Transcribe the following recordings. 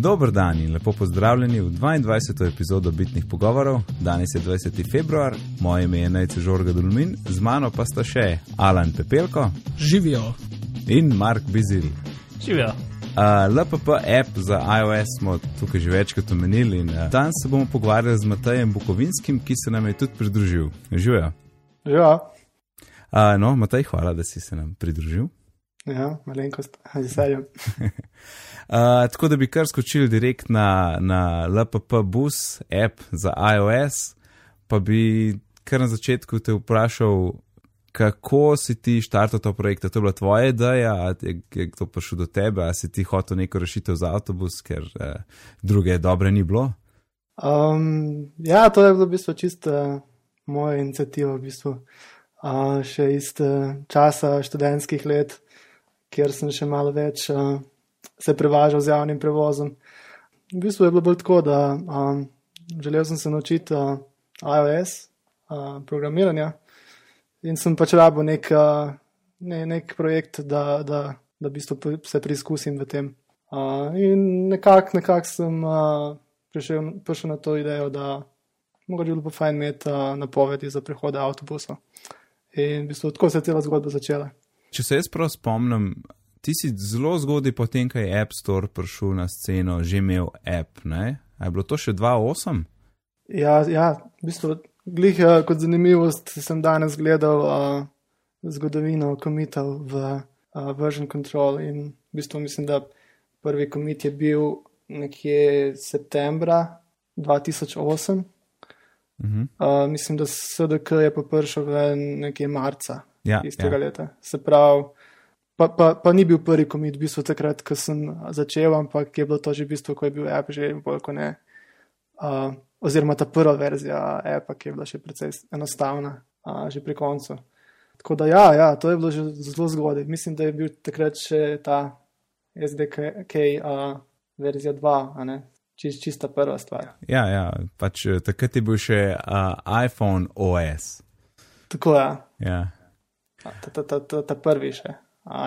Dober dan in lepo pozdravljeni v 22. epizodo Bitnih pogovorov. Danes je 20. februar, moje ime je Najce Žorga Dulmin, z mano pa sta še Alan Pepelko Živijo. in Mark Bizil. Živijo. Uh, LPP app za iOS smo tukaj že večkrat omenili in uh, danes se bomo pogovarjali z Matajem Bukovinskim, ki se nam je tudi pridružil. Živijo. Ja, Uh, no, Mataj, hvala, da si se nam pridružil. Ja malenkost, z veseljem. Uh, tako da bi kar skočili direkt na, na LPP Bus app za iOS, pa bi kar na začetku te vprašal, kako si ti štartal to projekt. To je bila tvoja ideja, a je, je to prišlo do tebe, ali si ti hotel neko rešitev za avtobus, ker uh, druge dobre ni bilo. Um, ja, to je bilo v bistvu čisto moja inicijativa, v bistvu. Uh, še iz uh, časa študentskih let, kjer sem še malo več uh, se prevažal z javnim prevozom. V bistvu je bilo bolj tako, da um, želel sem se naučiti uh, iOS, uh, programiranja in sem pač rabil nek, uh, ne, nek projekt, da, da, da v bistvu se preizkusim v tem. Uh, in nekako nekak sem uh, prišel, prišel na to idejo, da mogoče bi bilo pa fajn imeti uh, napovedi za prihode avtobusov. In v bistvu tako se je cela zgodba začela. Če se jaz prav spomnim, ti si zelo zgodaj, potem, ko je App Store prišel na sceno, že imel app. Ne? A je bilo to še 2.8? Ja, ja v bistvu, glih uh, kot zanimivost sem danes gledal uh, zgodovino komitov v uh, version control in v bistvu mislim, da prvi komit je bil nekje septembra 2008. Mhm. Uh, mislim, da SDK je pa prišel v nekje marca Ja, istega ja. leta. Se pravi, pa, pa, pa ni bil prvi komit, v bistvu takrat, ko sem začel, ampak je bilo to že v bistvu, ko je bil app že bolj kot ne. Uh, oziroma ta prva verzija appa, ki je bila še precej enostavna, uh, že pri koncu. Tako da ja, ja, to je bilo že zelo zgodaj. Mislim, da je bil takrat še ta SDK uh, verzija 2, a ne? Čist, čista prva stvar. Ja, ja, pač eh, takrat je bil še uh, iPhone OS. Tako je. Ja. Ta, ta, ta, ta, ta prvi še,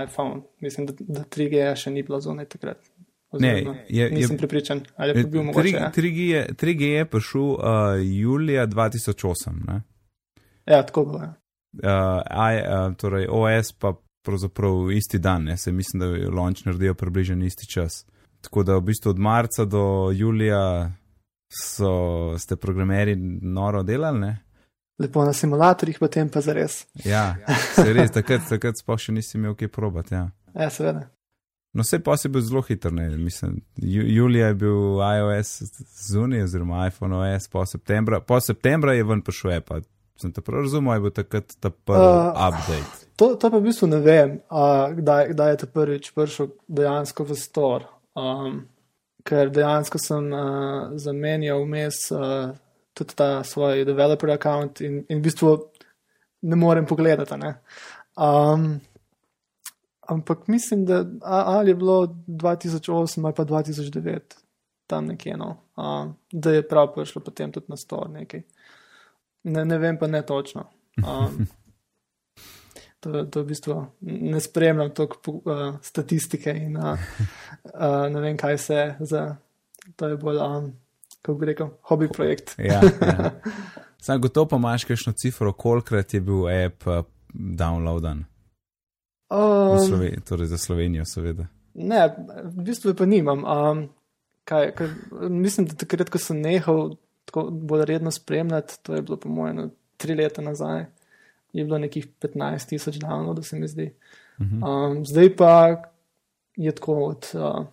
iPhone. Mislim, da, da 3G še ni bilo zunaj takrat. Oziroma, je- je- nisem prepričan, ali je pa bil mogoče. Ja. 3G je, 3G je prišel uh, julija 2008. Ne? ja, tako bilo. Ja. Uh, I, uh, torej OS pa pravzaprav isti dan, ne? se mislim, da je launch naredijo približno isti čas. Tako da v bistvu od marca do julija so, ste programeri noro delali. Ne? Lepo na simulatorjih, potem pa zares. Ja, se res, takrat, takrat sploh še nisi imel kaj probati. Ja. Ja, seveda. No, vse pa si bil zelo hiter, ne, mislim. Ju, julija je bil iOS zunaj, oziroma iPhone OS, po septembra, po septembra je ven prišel a Sem te prav razumel, je bil takrat ta prvi uh, update. To, to pa v bistvu ne vem, uh, kdaj, kdaj je to prvič prišel dejansko v store. Um, ker dejansko sem uh, zamenjal vmes uh, tudi ta svoj developer account in, in v bistvu ne morem pogledati. Ne? Um, ampak mislim, da ali je bilo 2008 ali pa 2009, tam nekje, no, um, da je prav prišlo potem tudi na store nekaj. Ne, ne vem pa ne točno. Um, To, to v bistvu ne spremljam toliko uh, statistike in uh, uh, ne vem, kaj se za. To je bolj, um, kako bi rekel, hobi projekt. Ja, ja. Sam gotovo pa imaš kakšno cifro, kolikrat je bil app uh, downloadan. V Um, Sloveniji, torej za Slovenijo, seveda. ne, v bistvu pa nimam. Um, kaj, kaj, mislim, da takrat, ko sem nehal tako bolj redno spremljati, to je bilo po mojem tri leta nazaj, je bilo nekih 15 tisoč downloadov, se mi zdi. Um, zdaj pa je tako od uh,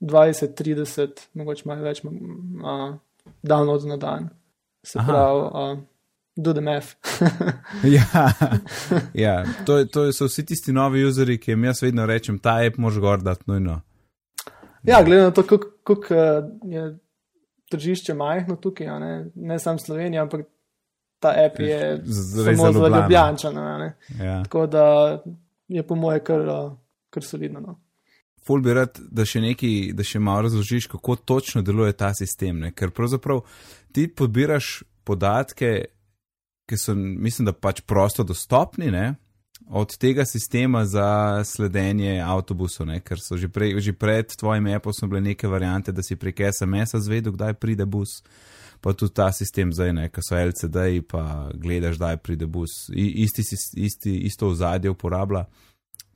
20, 30, mogoče malo več uh, downloadov na dan. Se Aha. pravi, uh, do the math. Ja, ja. To, to so vsi tisti novi useri, ki jim jaz vedno rečem, ta app moraš gor dati nujno. ja, glede na to, kako uh, je tržišče majhno tukaj, ne, ne samo Slovenija, ampak ta app je Z- res samo za. Ljubljančana. Ja. Tako da je po moje kar, kar solidno. No. Ful bi rad, da še nekaj, da še malo razložiš, kako točno deluje ta sistem. Ne? Ker pravzaprav ti podbiraš podatke, ki so, mislim, da pač prosto dostopni, ne? od tega sistema za sledenje avtobusu, ne? ker so že, prej, že pred tvojim appom bile neke variante, da si prek SMS-a zvedel, kdaj pride bus. Pa tudi ta sistem zdaj, ko so LCD, pa gledaš, da je pride bus, I, isti, isti, isto ozadje uporablja.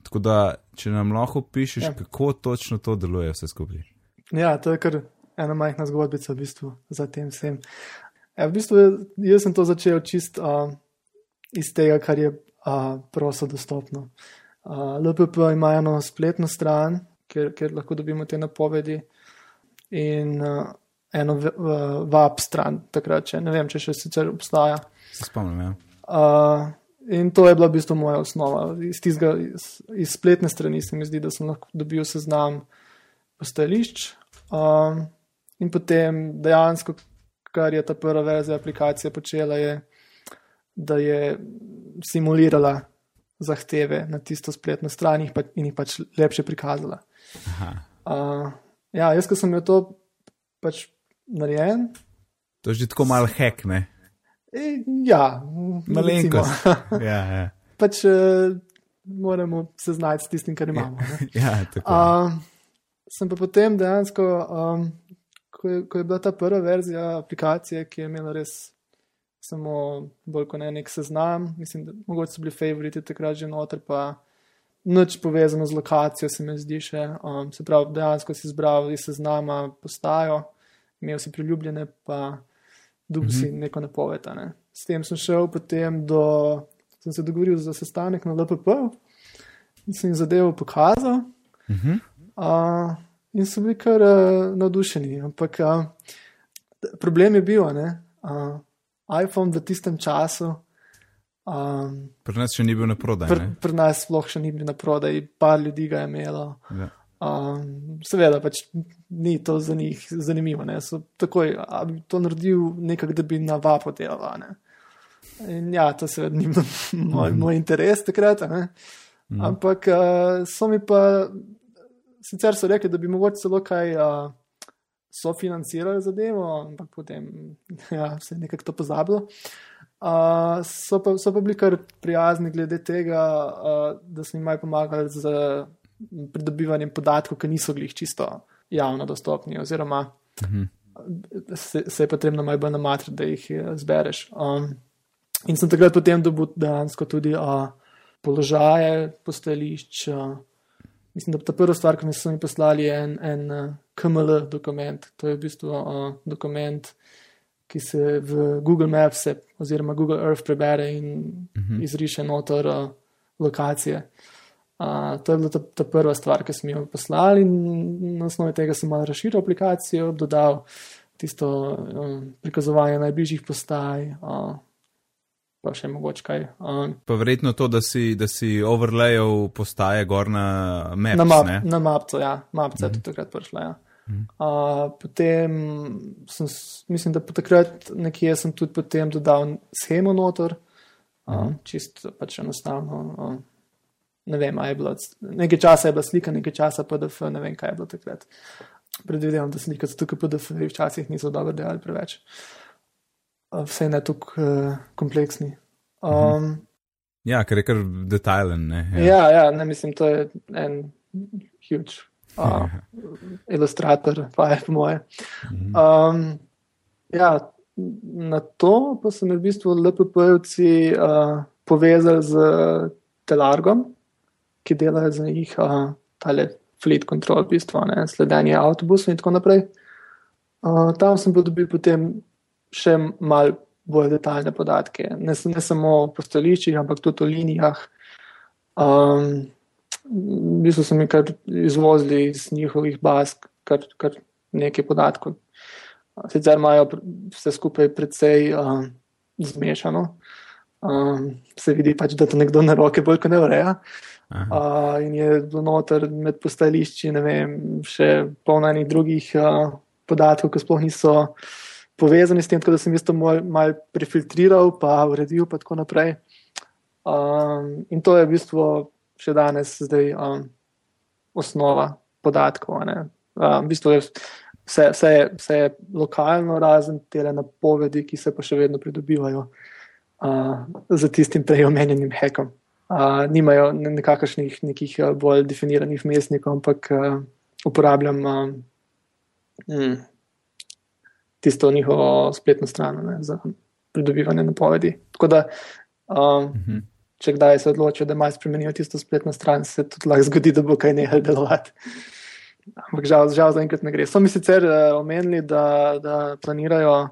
Tako da, če nam lahko pišeš, ja. kako točno to deluje, vse skupaj. Ja, to je kar ena majhna zgodbica v bistvu za tem vsem. Ja, v bistvu jaz sem to začel čist uh, iz tega, kar je uh, prosto dostopno. Uh, LPP ima eno spletno stran, kjer, kjer lahko dobimo te napovedi, in uh, eno VAP stran, takrat, če ne vem, če še sicer obstaja. Se spomnim, ja. Uh, in to je bila v bistvu moja osnova. Iz, tizga, iz, iz spletne strani se mi zdi, da sem lahko dobil seznam postajališč. Um, in potem dejansko, kar je ta prva verzija aplikacije počela, je, da je simulirala zahteve na tisto spletno stran in jih pač lepše prikazala. Uh, ja, jaz, ko sem jo to pač narejen. To je že tako malo hek, ne? E, ja, malenkost. ja, ja. Pač uh, moramo se znati s tistim, kar imamo. ja, tako. Uh, sem pa potem dejansko, um, ko, je, ko je bila ta prva verzija aplikacije, ki je imela res samo bolj kot ne nek seznam, mislim, da mogoče so bili favoriti takrat že noter, pa nič povezano z lokacijo, se mi zdi še. Um, se pravi, dejansko si izbral iz seznama postajo imel si priljubljene, pa dobil mm -hmm. si neko napoved. Ne. S tem sem šel potem do, sem se dogovoril za sestanek na LPP in sem jim zadevo pokazal. Mm -hmm. uh, in so bili kar uh, navdušeni. Ampak uh, problem je bil, da uh, iPhone v tistem času. Um, pri nas še ni bil na prodaj. Pri, pri nas sploh še ni bil na prodaj, par ljudi ga je imelo. Ja. Um, seveda, pač ni to za njih zanimivo. Takoj, bi to naredil nekaj, da bi na vapo delal. In ja, to seveda ni moj, mhm. moj interes takrat. Mm. Ampak uh, so mi pa, sicer so rekli, da bi mogoče celo kaj uh, sofinancirali zadevo, ampak potem ja, se je nekako to pozabilo. Uh, so, pa, so pa bili kar prijazni glede tega, uh, da so jim maj pomagali z pridobivanjem podatkov, ki niso glih čisto javno dostopni, oziroma mhm. se, se je potrebno malo bolj namatriti, da jih eh, zbereš. Um, in sem takrat potem dobil dejansko tudi uh, položaje, postajališč. Uh, mislim, da ta prva stvar, ki mi so mi poslali, je en, en uh, KML dokument. To je v bistvu uh, dokument. Ki se v Google Maps oziroma Google Earth prebere in uh mhm. -huh. izriše notor uh, lokacije. Uh, to je bila ta, ta prva stvar, ki smo jo poslali, in na osnovi tega sem malo razširil aplikacijo, dodal tisto um, prikazovanje najbližjih postaj. Uh, Pa še mogoče kaj. Um, pa verjetno to, da si, da si overlayal postaje gor na Maps. Na, map, na mapco, ja, mapca mm -hmm. je mhm. tudi takrat prišla. Ja. Mm -hmm. uh, potem sem, mislim, da takrat nekje sem tudi potem dodal schemo notor, uh, mm -hmm. čisto pač enostavno. Uh, ne vem, je bilo, nekaj časa je bila slika, nekaj časa PDF, ne vem, kaj je bilo takrat. Predvidevam, da slike so tukaj PDF, včasih niso dobro delali preveč. Vse ne tako uh, kompleksni. Um, ja, ker je kar detajlen. Ne? Ja. ja, ja, ne mislim, to je en huge uh, ilustrator, pa je po moje. Um, ja, na to pa so me v bistvu LPP-jevci uh, povezali z Telargom ki delajo za njih, uh, tale fleet control, v bistvu, ne, sledenje avtobusov in tako naprej. Uh, tam sem pa dobil potem še mal bolj detaljne podatke, ne, ne samo po stališčih, ampak tudi o linijah. Um, v bistvu so mi kar izvozili iz njihovih baz, kar, kar nekaj podatkov. Sicer imajo vse skupaj precej um, zmešano, um, se vidi pač, da to nekdo na roke bolj kot ne ureja. Uh, in je bilo noter med postajališči, ne vem, še polno enih drugih uh, podatkov, ki sploh niso povezani s tem, da sem jih to malo mal prefiltriral, pa uredil, pa tako naprej. Um, in to je v bistvu še danes zdaj um, osnova podatkov. Um, v bistvu je vse, vse, je, vse je lokalno, razen te napovedi, ki se pa še vedno pridobivajo uh, za tistim prej omenjenim hekom. Uh, nimajo nekakšnih nekih bolj definiranih mestnikov, ampak uh, uporabljam uh, mm, tisto njihovo spletno stran ne, za pridobivanje napovedi. Tako da, um, uh -huh. če kdaj se odločijo, da imajo spremenijo tisto spletno stran, se tudi lahko zgodi, da bo kaj nehal delovati. Ampak žal, žal zaenkrat ne gre. So mi sicer uh, omenili, da, da planirajo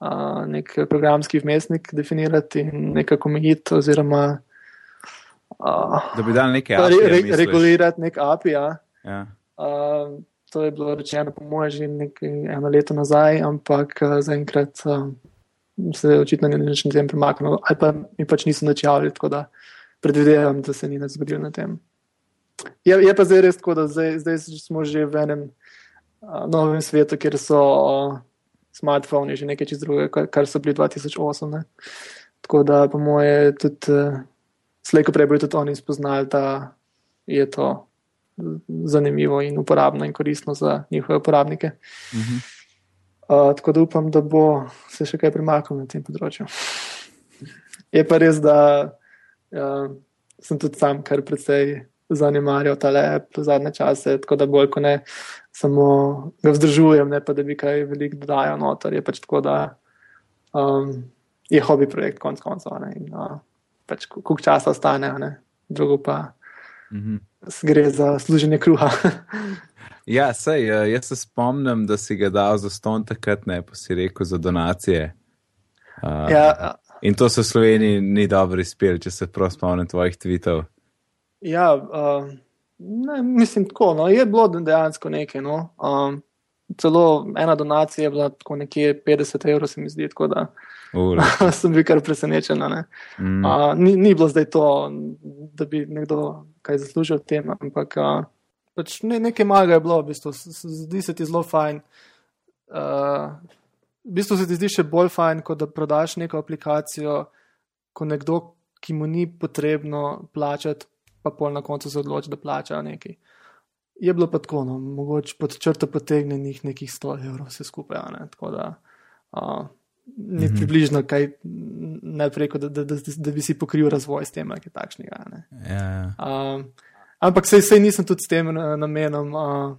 uh, nek programski vmesnik definirati in nekako omejiti, oziroma uh, da bi dal nekaj re, re, regulirati nek API. Ja. Ja. Uh, to je bilo rečeno, po mojem, že nekaj eno leto nazaj, ampak uh, zaenkrat uh, se očitno ni nič na tem premaknilo, ali pa mi pač niso načavili, tako da predvidevam, da se ni nič zgodilo na tem. Je, je pa zdaj res tako, da zdaj, zdaj smo že v enem uh, novem svetu, kjer so uh, smartphoni že nekaj čez druge, kar, kar so bili 2008. Ne? Tako da, po moje, tudi uh, slejko prej bodo tudi oni spoznali, da je to zanimivo in uporabno in koristno za njihove uporabnike. Uh -huh. uh, tako da upam, da bo se še kaj premaknilo na tem področju. je pa res, da uh, sem tudi sam kar precej zanemarjal ta lep zadnje čase, tako da bolj kot ne samo ga vzdržujem, ne pa da bi kaj veliko dodajal noter. Je pač tako, da um, je hobi projekt konc koncev uh, pač koliko časa ostane, drugo pa. Mm -hmm gre za služenje kruha. ja, sej, eh, jaz se spomnim, da si ga dal za ston takrat, ne pa si rekel za donacije. Uh, ja. In to se v Sloveniji ni dobro izpel, če se prav spomnim tvojih tvitev. Ja, uh, ne, mislim tako. No, je bilo dejansko nekaj. No. Um, celo ena donacija je bila tako nekje 50 evrov, se mi zdi. Tako da sem bil kar presenečen. Mm. Uh, ni, ni bilo zdaj to, da bi nekdo kaj zaslužil od tem, ampak uh, pač ne, nekaj malega je bilo, v bistvu, zdi se ti zelo fajn. Uh, v bistvu se ti zdi še bolj fajn, kot da prodaš neko aplikacijo, ko nekdo, ki mu ni potrebno plačati, pa pol na koncu se odloči, da plača nekaj. Je bilo pa tako, no, mogoče pod črto potegnjenih nekih 100 evrov, vse skupaj. Ne, tako da uh, ni mm -hmm. približno kaj najprej, da, da, da, da bi si pokril razvoj s tem, kaj takšnega. Ja, ja. Um, ampak sej, sej nisem tudi s tem namenom uh,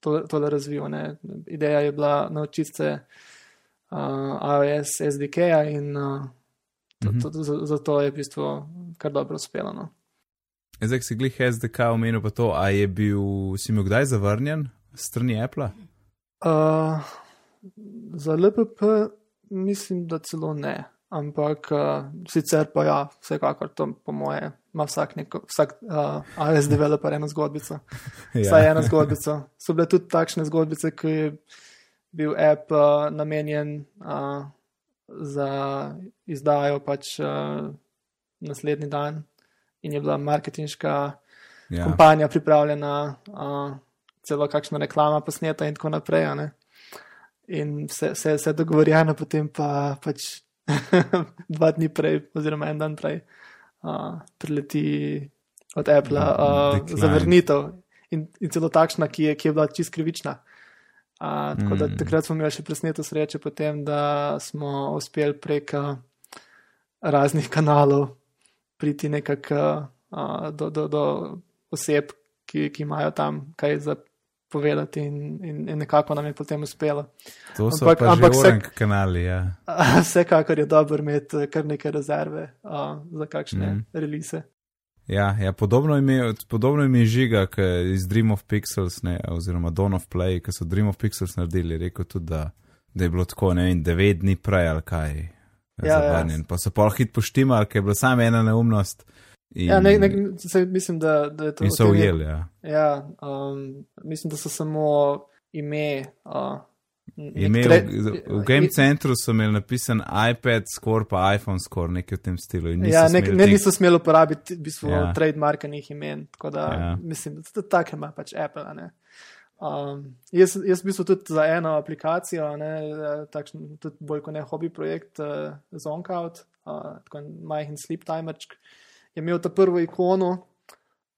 to, to da razvil. Ne. Ideja je bila naučiti se uh, iOS SDK-ja in uh, to, to, to, zato je v bistvu kar dobro uspelo. No. Zdaj, ki si glih SDK omenil, pa to, a je bil, si imel kdaj zavrnjen strani Apple? Uh, za LPP mislim, da celo ne. Ampak uh, sicer pa ja, vsekakor to, po moje, ima vsak, neko, vsak uh, AS developer eno zgodbico. ja. Saj ena zgodbica. So bile tudi takšne zgodbice, ki je bil app uh, namenjen uh, za izdajo pač uh, naslednji dan in je bila marketinška ja. kampanja pripravljena, uh, celo kakšna reklama posneta in tako naprej in vse, vse, vse dogovorjeno, potem pa pač dva dni prej, oziroma en dan prej, uh, prileti od Apple uh, zavrnitev in, in celo takšna, ki je, ki je bila čist krivična. Uh, tako da mm. takrat smo imeli še presneto srečo, potem, da smo uspeli prek raznih kanalov priti nekako uh, do, do, do oseb, ki, ki imajo tam kaj za povedati, in, in, in nekako nam je potem uspelo. To so ampak, pa ampak vse kanali. Ja. Vsekakor je dobro imeti eh, kar nekaj rezerve uh, za kakšne mm. release. Ja, ja, podobno ime je žiga, ki je iz Dream of Pixels, ne, oziroma Dawn of Play, ki so Dream of Pixels naredili. Rekel tudi, da, da je bilo tako, ne vem, devet dni prej ali kaj. Ja, ja. Pa so pa hit poštimali, ker je bila samo ena neumnost. In, ja, ne, ne, se, mislim, da, da je to. In so ujeli, ja. ja um, mislim, da so samo ime. Uh, ime tre, v, v Game Centru so imeli napisan iPad score, pa iPhone score, nekaj v tem stilu. Ja, ne, ne niso smeli uporabiti v bistvu ja. trademarkanih imen. Tako da ja. mislim, da tako ima pač Apple. Um, jaz, jaz v bistvu tudi za eno aplikacijo, ne, takšen, tudi bolj kot ne hobi projekt, uh, Zonkout, uh, tako en majhen sleep timer je imel ta prvo ikono,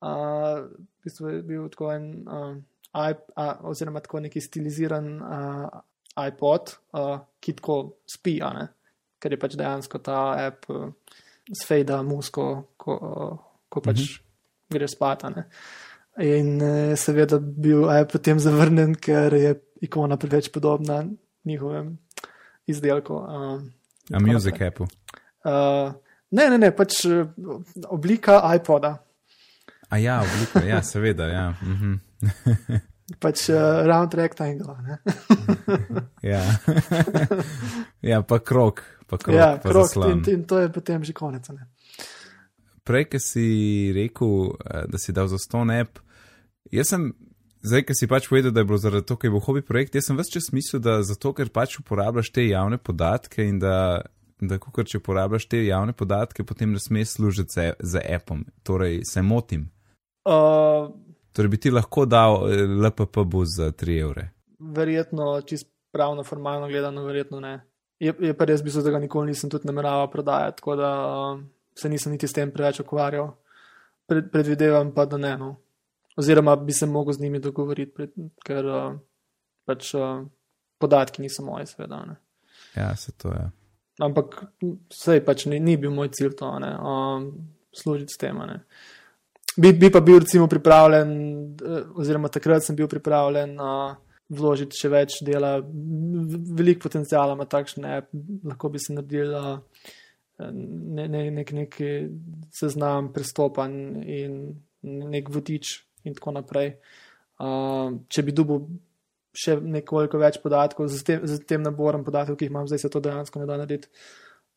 uh, v bistvu je bil tako en, uh, iP, uh, oziroma tako neki stiliziran uh, iPod, uh, ki tako spi, ker je pač dejansko ta app uh, sfejda musko, ko, ko pač -hmm. greš spat. In uh, seveda bil je potem zavrnen, ker je ikona preveč podobna njihovem izdelku. Uh, A Music Apple. Uh, ne, ne, ne, pač oblika iPoda. A ja, oblika, ja, seveda, ja. -hmm. pač uh, round rectangle. ja. ja, pa krok. Pa krok, ja, pa krok in, in to je potem že konec. Ne? Prej, ki si rekel, eh, da si dal za ston app, jaz sem, zdaj, ki si pač povedal, da je bilo zaradi tega, ker je bil hobi projekt, jaz sem vse čas mislil, da zato, ker pač uporabljaš te javne podatke in da, da kukor, če uporabljaš te javne podatke, potem ne smeš služiti za, za appom. Torej, se motim. Uh, Torej, bi ti lahko dal eh, LPP bus za 3 evre. Verjetno, čist pravno, formalno gledano, verjetno ne. Je, je pa res bil, da ga nikoli nisem tudi nameraval prodajati, tako da uh, se nisem niti s tem preveč ukvarjal. Pred, predvidevam pa, da ne. No. Oziroma, bi se mogel z njimi dogovoriti, ker uh, pač uh, podatki niso moji, seveda. Ne. Ja, se to je. Ampak vse pač ni, ni bil moj cilj to, um, služiti s tem. Ne. Bi, bi pa bil, recimo, pripravljen, oziroma takrat sem bil pripravljen uh, vložiti še več dela, veliko potencijala ima takšne, lahko bi se naredil uh, ne, ne, nek, nek seznam pristopanj in nek vodič in tako naprej. Uh, če bi dubil še nekoliko več podatkov z tem, z tem naborom podatkov, ki jih imam zdaj, se to dejansko ne da narediti,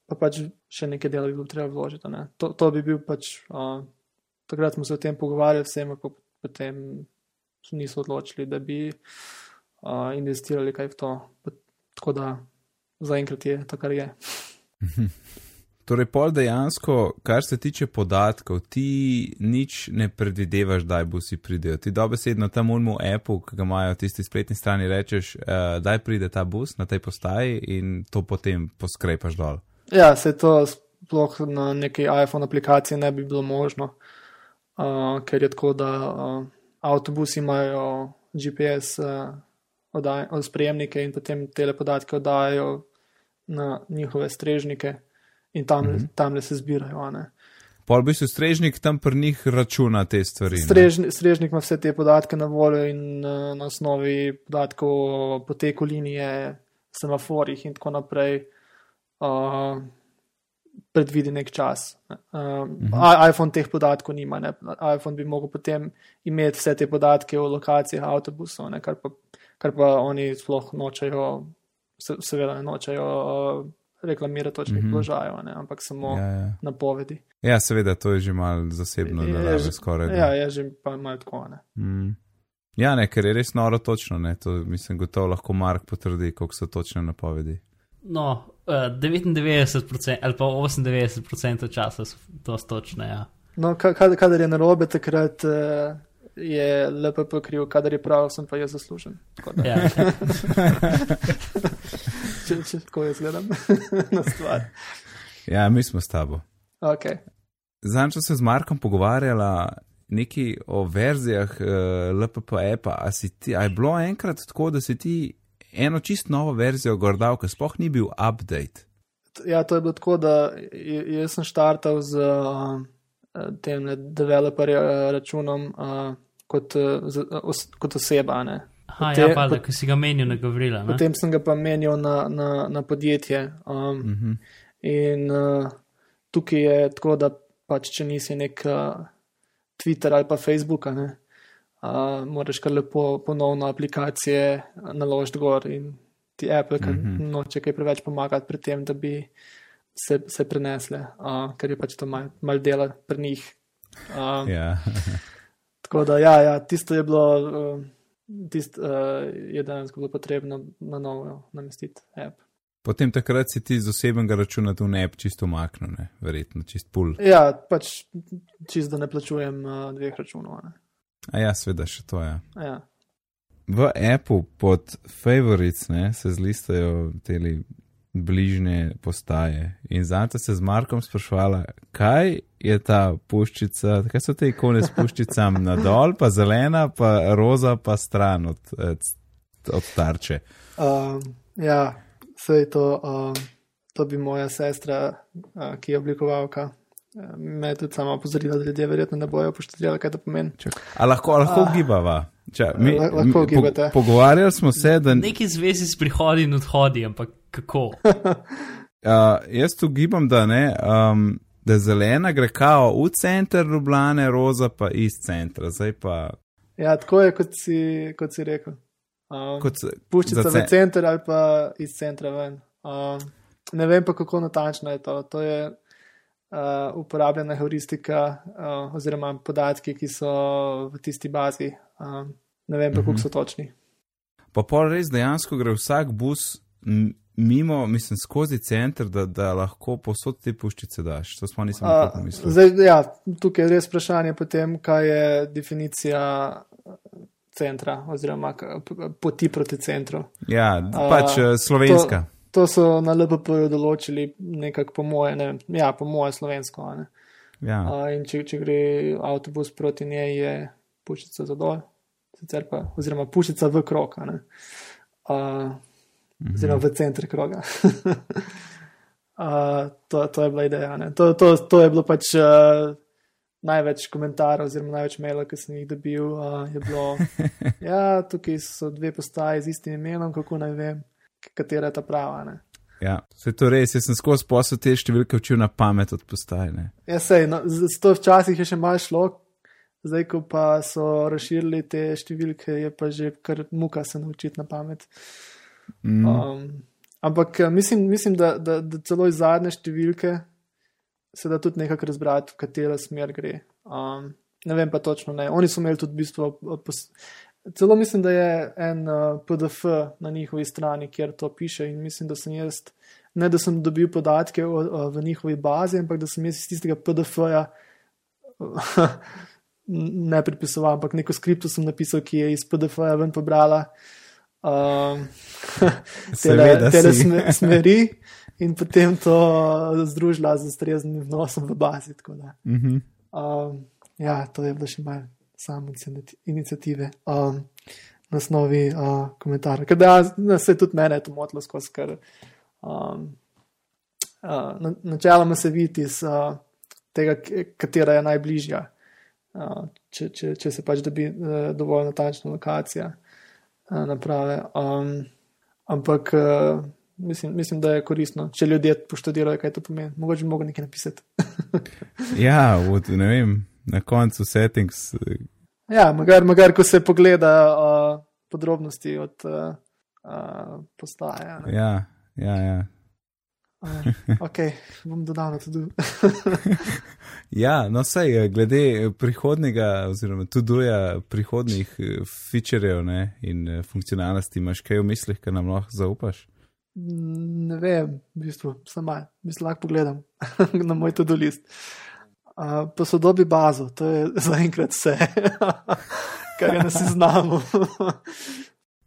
pa pač še nekaj dela bi bilo treba vložiti. To, to bi bil pač. Uh, takrat smo se o tem pogovarjali, vsem pa potem niso odločili, da bi uh, investirali kaj v to. Tako da zaenkrat je to, kar je. Torej, pol dejansko, kar se tiče podatkov, ti nič ne predvidevaš, da bo si pridel. Ti dobesedno tam unmu Apple, ki ga imajo tisti spletni strani, rečeš, uh, da pride ta bus na tej postaji in to potem poskrepaš dol. Ja, se to sploh na neki iPhone aplikaciji ne bi bilo možno. Uh, ker je tako, da uh, avtobusi imajo GPS uh, sprejemnike in potem te podatke oddajo na njihove strežnike in tam, mm -hmm. tam le se zbirajo. Pol bi se strežnik tam pri njih računa te stvari. Strežni, strežnik ima vse te podatke na voljo in uh, na osnovi podatkov o poteku linije, semaforih in tako naprej. Uh, predvidi nek čas. Um, uh -huh. iPhone teh podatkov nima, ne? iPhone bi mogel potem imeti vse te podatke o lokacijah avtobusov, kar, kar pa oni sploh nočejo, se, seveda ne nočejo. Uh, Reklamirati točnih mm -hmm. položajev, ampak samo ja, ja. napovedi. Ja, seveda, to je že malo zasebno, da je že skoraj. Da. Ja, je že pa malo tako. Ne. Mm. Ja, ne, ker je res noro točno. Ne, to, mislim, gotovo lahko Mark potrdi, koliko so točne napovedi. No, 99% eh, ali pa 98% časa so to točne. Ja. No, kadar je narobe, takrat uh, je lepo pokril, kadar je prav, sem pa jaz zaslužen. Ja. če, če tako jaz gledam na stvar. Ja, mi smo s tabo. Okay. Zanj, če se z Markom pogovarjala nekaj o verzijah uh, LPP-a, a, a je bilo enkrat tako, da si ti eno čist novo verzijo gordal, ki sploh ni bil update. Ja, to je bilo tako, da jaz sem štartal z uh, tem developer uh, računom uh, kot, uh, os, kot oseba. Ne. Aha, Potem, ja, pa, da si ga menil na Gavrila. Ne? Potem sem ga pa menil na, na, na podjetje. Um, uh mhm. -huh. In uh, tukaj je tako, da pač, če nisi nek uh, Twitter ali pa Facebook, ne, uh, uh, moraš kar lepo ponovno aplikacije naložiti gor in ti Apple, ki mm -hmm. noče kaj preveč pomagati pri tem, da bi se, se prenesle, uh, ker je pač to mal, mal dela pri njih. Uh, yeah. Ja. tako da, ja, ja tisto je bilo, uh, tisto uh, je danes bilo potrebno na novo namestiti app. Potem takrat si ti z osebnega računa tu ne bi čisto umaknil, verjetno čist pul. Ja, pač čisto da ne plačujem uh, dveh računov. Ne. A ja, sveda še to je. Ja. V Apple pod favorites ne, se zlistajo te bližnje postaje. In zato se z Markom sprašvala, kaj je ta puščica, kaj so te ikone s puščicami na dol, pa zelena, pa roza, pa stran od, od tarče. Um, ja, vse je to. Um, to bi moja sestra, uh, ki je oblikovalka, uh, me tudi sama opozorila, da ljudje verjetno ne bojo poštudirali, kaj to pomeni. A lahko, a lahko Ah. gibava? Če, mi, La- lahko mi, gibate. pogovarjali smo se, da Neki zvezi s prihodi in odhodi, ampak kako? Uh, jaz tu gibam, da ne. Um, da zelena gre kao v center Ljubljane, roza pa iz centra. Zdaj pa Ja, tako je, kot si, kot si rekel. Um, kot se- Puščica za v ce- center ali pa iz centra ven. Um, ne vem pa, kako natančno je to. To je uh, uporabljena heuristika uh, oziroma podatki, ki so v tisti bazi. Um, ne vem pa, Mhm. koliko so točni. Pa pol res dejansko gre vsak bus mimo, mislim, skozi center, da, da lahko posod te puščice daš. To smo nisem Uh, pomislil. zdaj, ja, tukaj je res vprašanje potem, kaj je definicija uh, centra oziroma poti proti centru. Ja, A, pač uh, slovenska. To so na LPP določili nekako po moje, ne vem, ja, po moje slovensko. a Ne? Ja. Uh, in če, če gre avtobus proti njej, je puščica za dol, sicer pa, oziroma puščica v a uh, oziroma v center kroga. uh, to, to je bila ideja. ne. To, to, to je bilo pač uh, največ komentarjev, oziroma največ mailov, ki sem jih dobil. Uh, je bilo, ja, tukaj so dve postaji z istim imenom, kako naj vem, katera je ta prava. Ne. Ja, se to res, jaz sem skozi posel te številke učil na pamet od postajne. Ja, sej, no, to včasih je še malo šlo, zdaj ko pa so razširili te številke, je pa že kar muka se naučiti na pamet. Mm. Um, ampak eh, mislim, mislim da, da, da celo iz zadnje številke se da tudi nekako razbrati, v katero smer gre. Um, ne vem pa točno, ne. Oni so imeli tudi v bistvu. eh, pos- Celo mislim, da je en uh, PDF na njihovi strani, kjer to piše, in mislim, da sem jaz, ne da sem dobil podatke o, o, v njihovi bazi, ampak da sem jaz iz tistega PDF-ja ne pripisoval, ampak neko skripto sem napisal, ki je iz PDF-ja ven pobrala. Um, tele si. sme, smeri in potem to združila z ustreznim vnosom v bazi. da. Mhm. Um, ja, to je bilo še malo samo inicijative um, na osnovi uh, komentarja. Ker da ja, se tudi mene je to motilo skozi, ker um, uh, na- načeloma se vidi iz uh, tega, katera je najbližja, uh, če, če, če se pač dobi uh, dovolj natančna lokacija uh, naprave. Um, ampak uh, mislim, mislim, da je koristno, če ljudje poštudirajo, kaj to pomeni. Mogoče bi mogel nekaj napisati. Ja, od, ne vem, na koncu settings. eh, Ja, magar, magar ko se pogleda uh, podrobnosti od uh, uh, postaje. ne. Ja, ja, ja. Uh, ok, bom dodal na tudi. Ja, no, sej, eh, glede prihodnega, oziroma tuduja prihodnih eh, featurejev ne, in eh, funkcionalnosti, imaš kaj v mislih, kar nam lahko zaupaš? ne vem, v bistvu, samo mislim, lahko pogledam na moj tudi list. Uh, posodobi bazo, to je zaenkrat vse, kar je na seznamu.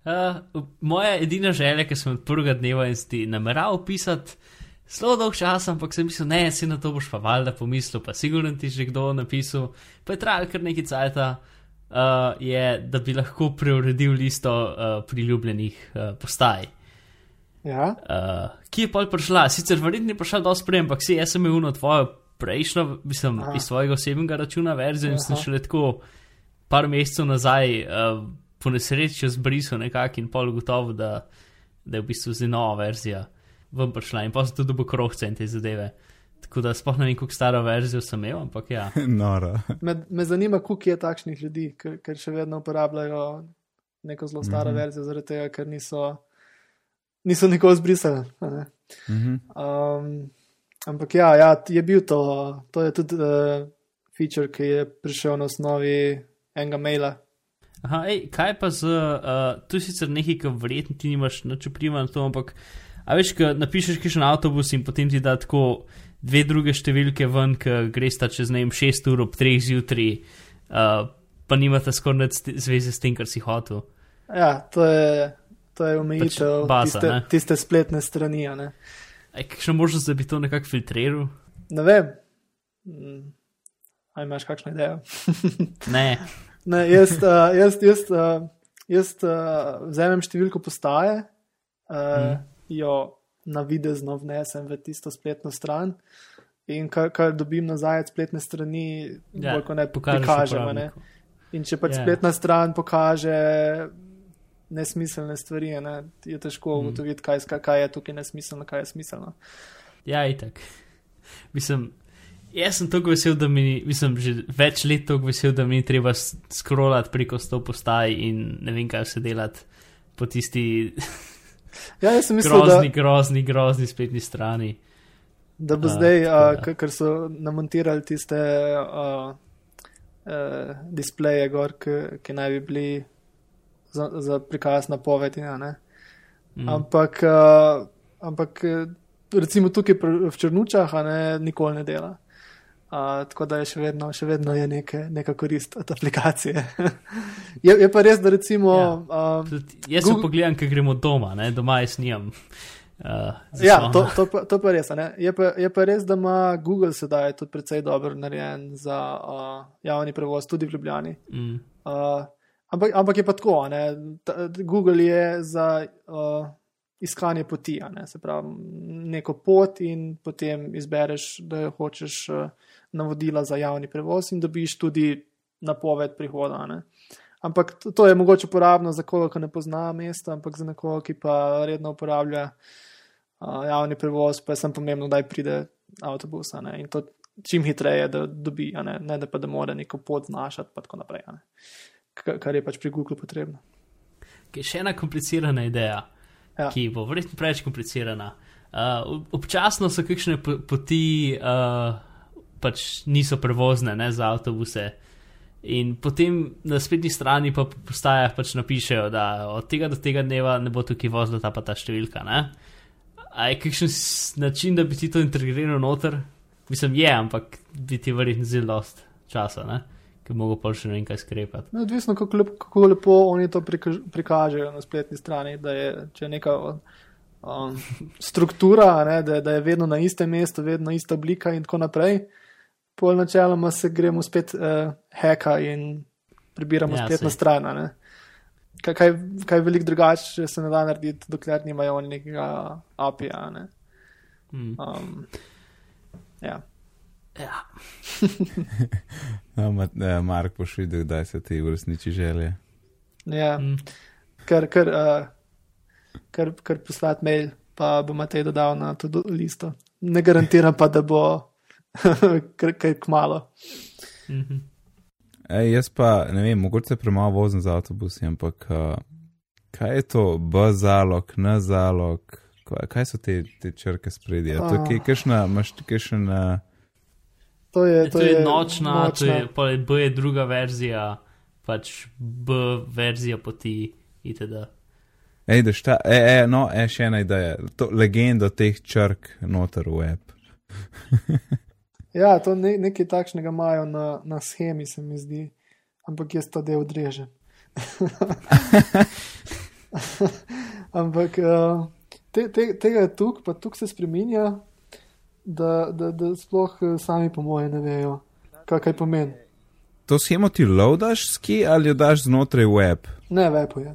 Uh, moja edina želja, ki sem od prvega dneva in ti nameraval pisati, zelo dolg čas, ampak sem mislil, ne, si na to boš pa valjda pomislil, pa sigurno ti že kdo napisal, pa je trajal kar nekaj cajta, uh, je, da bi lahko preuredil listo uh, priljubljenih uh, postaj. ja, Uh, ki je pol prišla, sicer verjetno je prišla dosti prej, ampak si jaz sem imel na tvojo prejšnjo, mislim, Aha. iz svojega osebnega računa verzijo in sem šele tako par mesecev nazaj uh, po nesreči zbrisal nekako in pol gotovo, da, da je v bistvu zdaj nova verzija ven prišla in pa sem tudi dobil krohce in te zadeve. Tako da sploh ne vem, kako staro verzijo sem imel, ampak ja. Noro. me, me zanima, koliko je takšnih ljudi, ker, ker še vedno uporabljajo neko zelo staro mm. -hmm. verzijo, zaradi tega, ker niso, niso nikoli zbrisali. a ne. Mhm. Um, ampak ja, ja, je bil to, to je tudi uh, feature, ki je prišel na osnovi enega maila. Aha, ej, kaj pa z, uh, tu sicer nekaj, kar verjetno ti nimaš nič vpliva na to, ampak a veš, ko napišeš kišen avtobus in potem ti da tako dve druge številke ven, ki greš ta čez ne vem 6 ur ob 3 zjutraj, uh, pa nimate skoraj nič zveze s tem, kar si hotel. Ja, to je, to je omejitev Pač baza, tiste, ne? tiste spletne strani. Ej, kakšna možnost, da bi to nekako filtriral? ne vem. Mm, A imaš kakšno idejo? Ne, Ne, jaz, uh, jaz, jaz, uh, jaz uh, vzamem številko postaje, uh, mm. Jo navidezno vnesem v tisto spletno stran. In kar, kar dobim nazaj od spletne strani, Ja, bolj kot ne a Ne? In če pač Ja. yeah. spletna stran pokaže nesmiselne stvari, a ne, je težko Mm. ugotoviti, kaj, kaj- kaj je tukaj nesmiselno, kaj je smiselno. Ja, itak. Mislim, jaz sem tako vesel, da mi, ni- mislim, že več let tako vesel, da mi ni treba scrollati preko sto postaj in ne vem, kaj se delati po tisti Ja, jaz sem mislil, grozni, da, grozni, grozni spletni strani. da bo A, zdaj, k- ker so namontirali tiste a, a, displeje, gor, ki, ki naj bi bili za, za prikaz napovedi. a ne. Mm. Ampak, uh, ampak eh, recimo tukaj v Črnučah ne, nikoli ne dela. Uh, tako da je še vedno, še vedno je neke, neka korist od aplikacije. je, je pa res, da recimo. Ja. Uh, Jaz Google- pogledam, ker gremo doma, ne? doma jaz nimam. Uh, ja, to, to, pa, to pa res. Je pa, je pa res, da ima Google sedaj tudi precej dobro narejen za uh, javni prevoz, tudi v Ljubljani. Mm. Uh, ampak, ampak je pa tako, ne. Ta, Google je za uh, iskanje poti, ne. se pravi, neko pot in potem izbereš, da hočeš uh, navodila za javni prevoz in dobiš tudi napoved prihoda. Ne. Ampak to, to je mogoče uporabno za koga, ki ne pozna mesta, ampak za nekoga, ki pa redno uporablja uh, javni prevoz, pa je sem pomembno, da pride avtobus ne. in to čim hitreje, da dobi, ne, ne da pa da mora neko pot znašati, pa tako naprej. Kar je pač pri Google potrebno. Okay, še ena komplicirana ideja, Ja. ki bo verjetno preveč komplicirana. Uh, občasno so kakšne po- poti, uh, pač niso prevozne ne, za avtobuse. In potem na spletni strani pa po postajah pač napišejo, da od tega do tega dneva ne bo tukaj vozila ta pa ta številka. Ne? A je kakšen način, da bi ti to integriral noter? Mislim, je, ampak bi ti verjetno zelo dost časa, ne? ki bi mogel pa še ne vem kaj skrepati. No, odvisno, kako, lep, kako lepo oni to prikaž, prikažejo na spletni strani. Da je, če je neka um, struktura, ne, da, da je vedno na istem mestu, vedno ista oblika in tako naprej. Pol načeloma se gremo spet uh, heka in prebiramo Ja, spletno stran. a ne. Kaj, kaj, kaj veliko drugače se ne da narediti, dokler nimajo oni nekega API-ja. Ne. Mm. Um, ja. Ja. No, ma, eh, Mark, boš videl, kdaj se ti uresniči želje. Ja, Mm. kar, kar, uh, kar, kar poslati mail, pa bo Matej dodal na to listo. Ne garantiram pa, da bo kar, kar kmalo. Mhm. Ej, jaz pa ne vem, mogoče premalo vozim z avtobusi, ampak uh, kaj je to, B zalog, N zalog, kaj, kaj so te, te črke spredje? To je Ah. kaj, kakšna, imaš ti kakšen. Uh, To je, Ja, To je nočna, to je, pol je B je druga verzija, pač B verzija poti itd. ej, da šta, e, e, no, e, še ena ideja, to legendo teh črk noter v app. Ja, to ne, nekaj takšnega imajo na, na schemi, se mi zdi, ampak jaz to del odrežem. ampak uh, te, te, tega je tukaj, pa tukaj se spremenja, da, da, da sploh eh, sami, po moje, ne vejo, kaj, kaj pomeni. To schemo ti loadaš ski ali jo daš znotraj web? Ne, vepo je.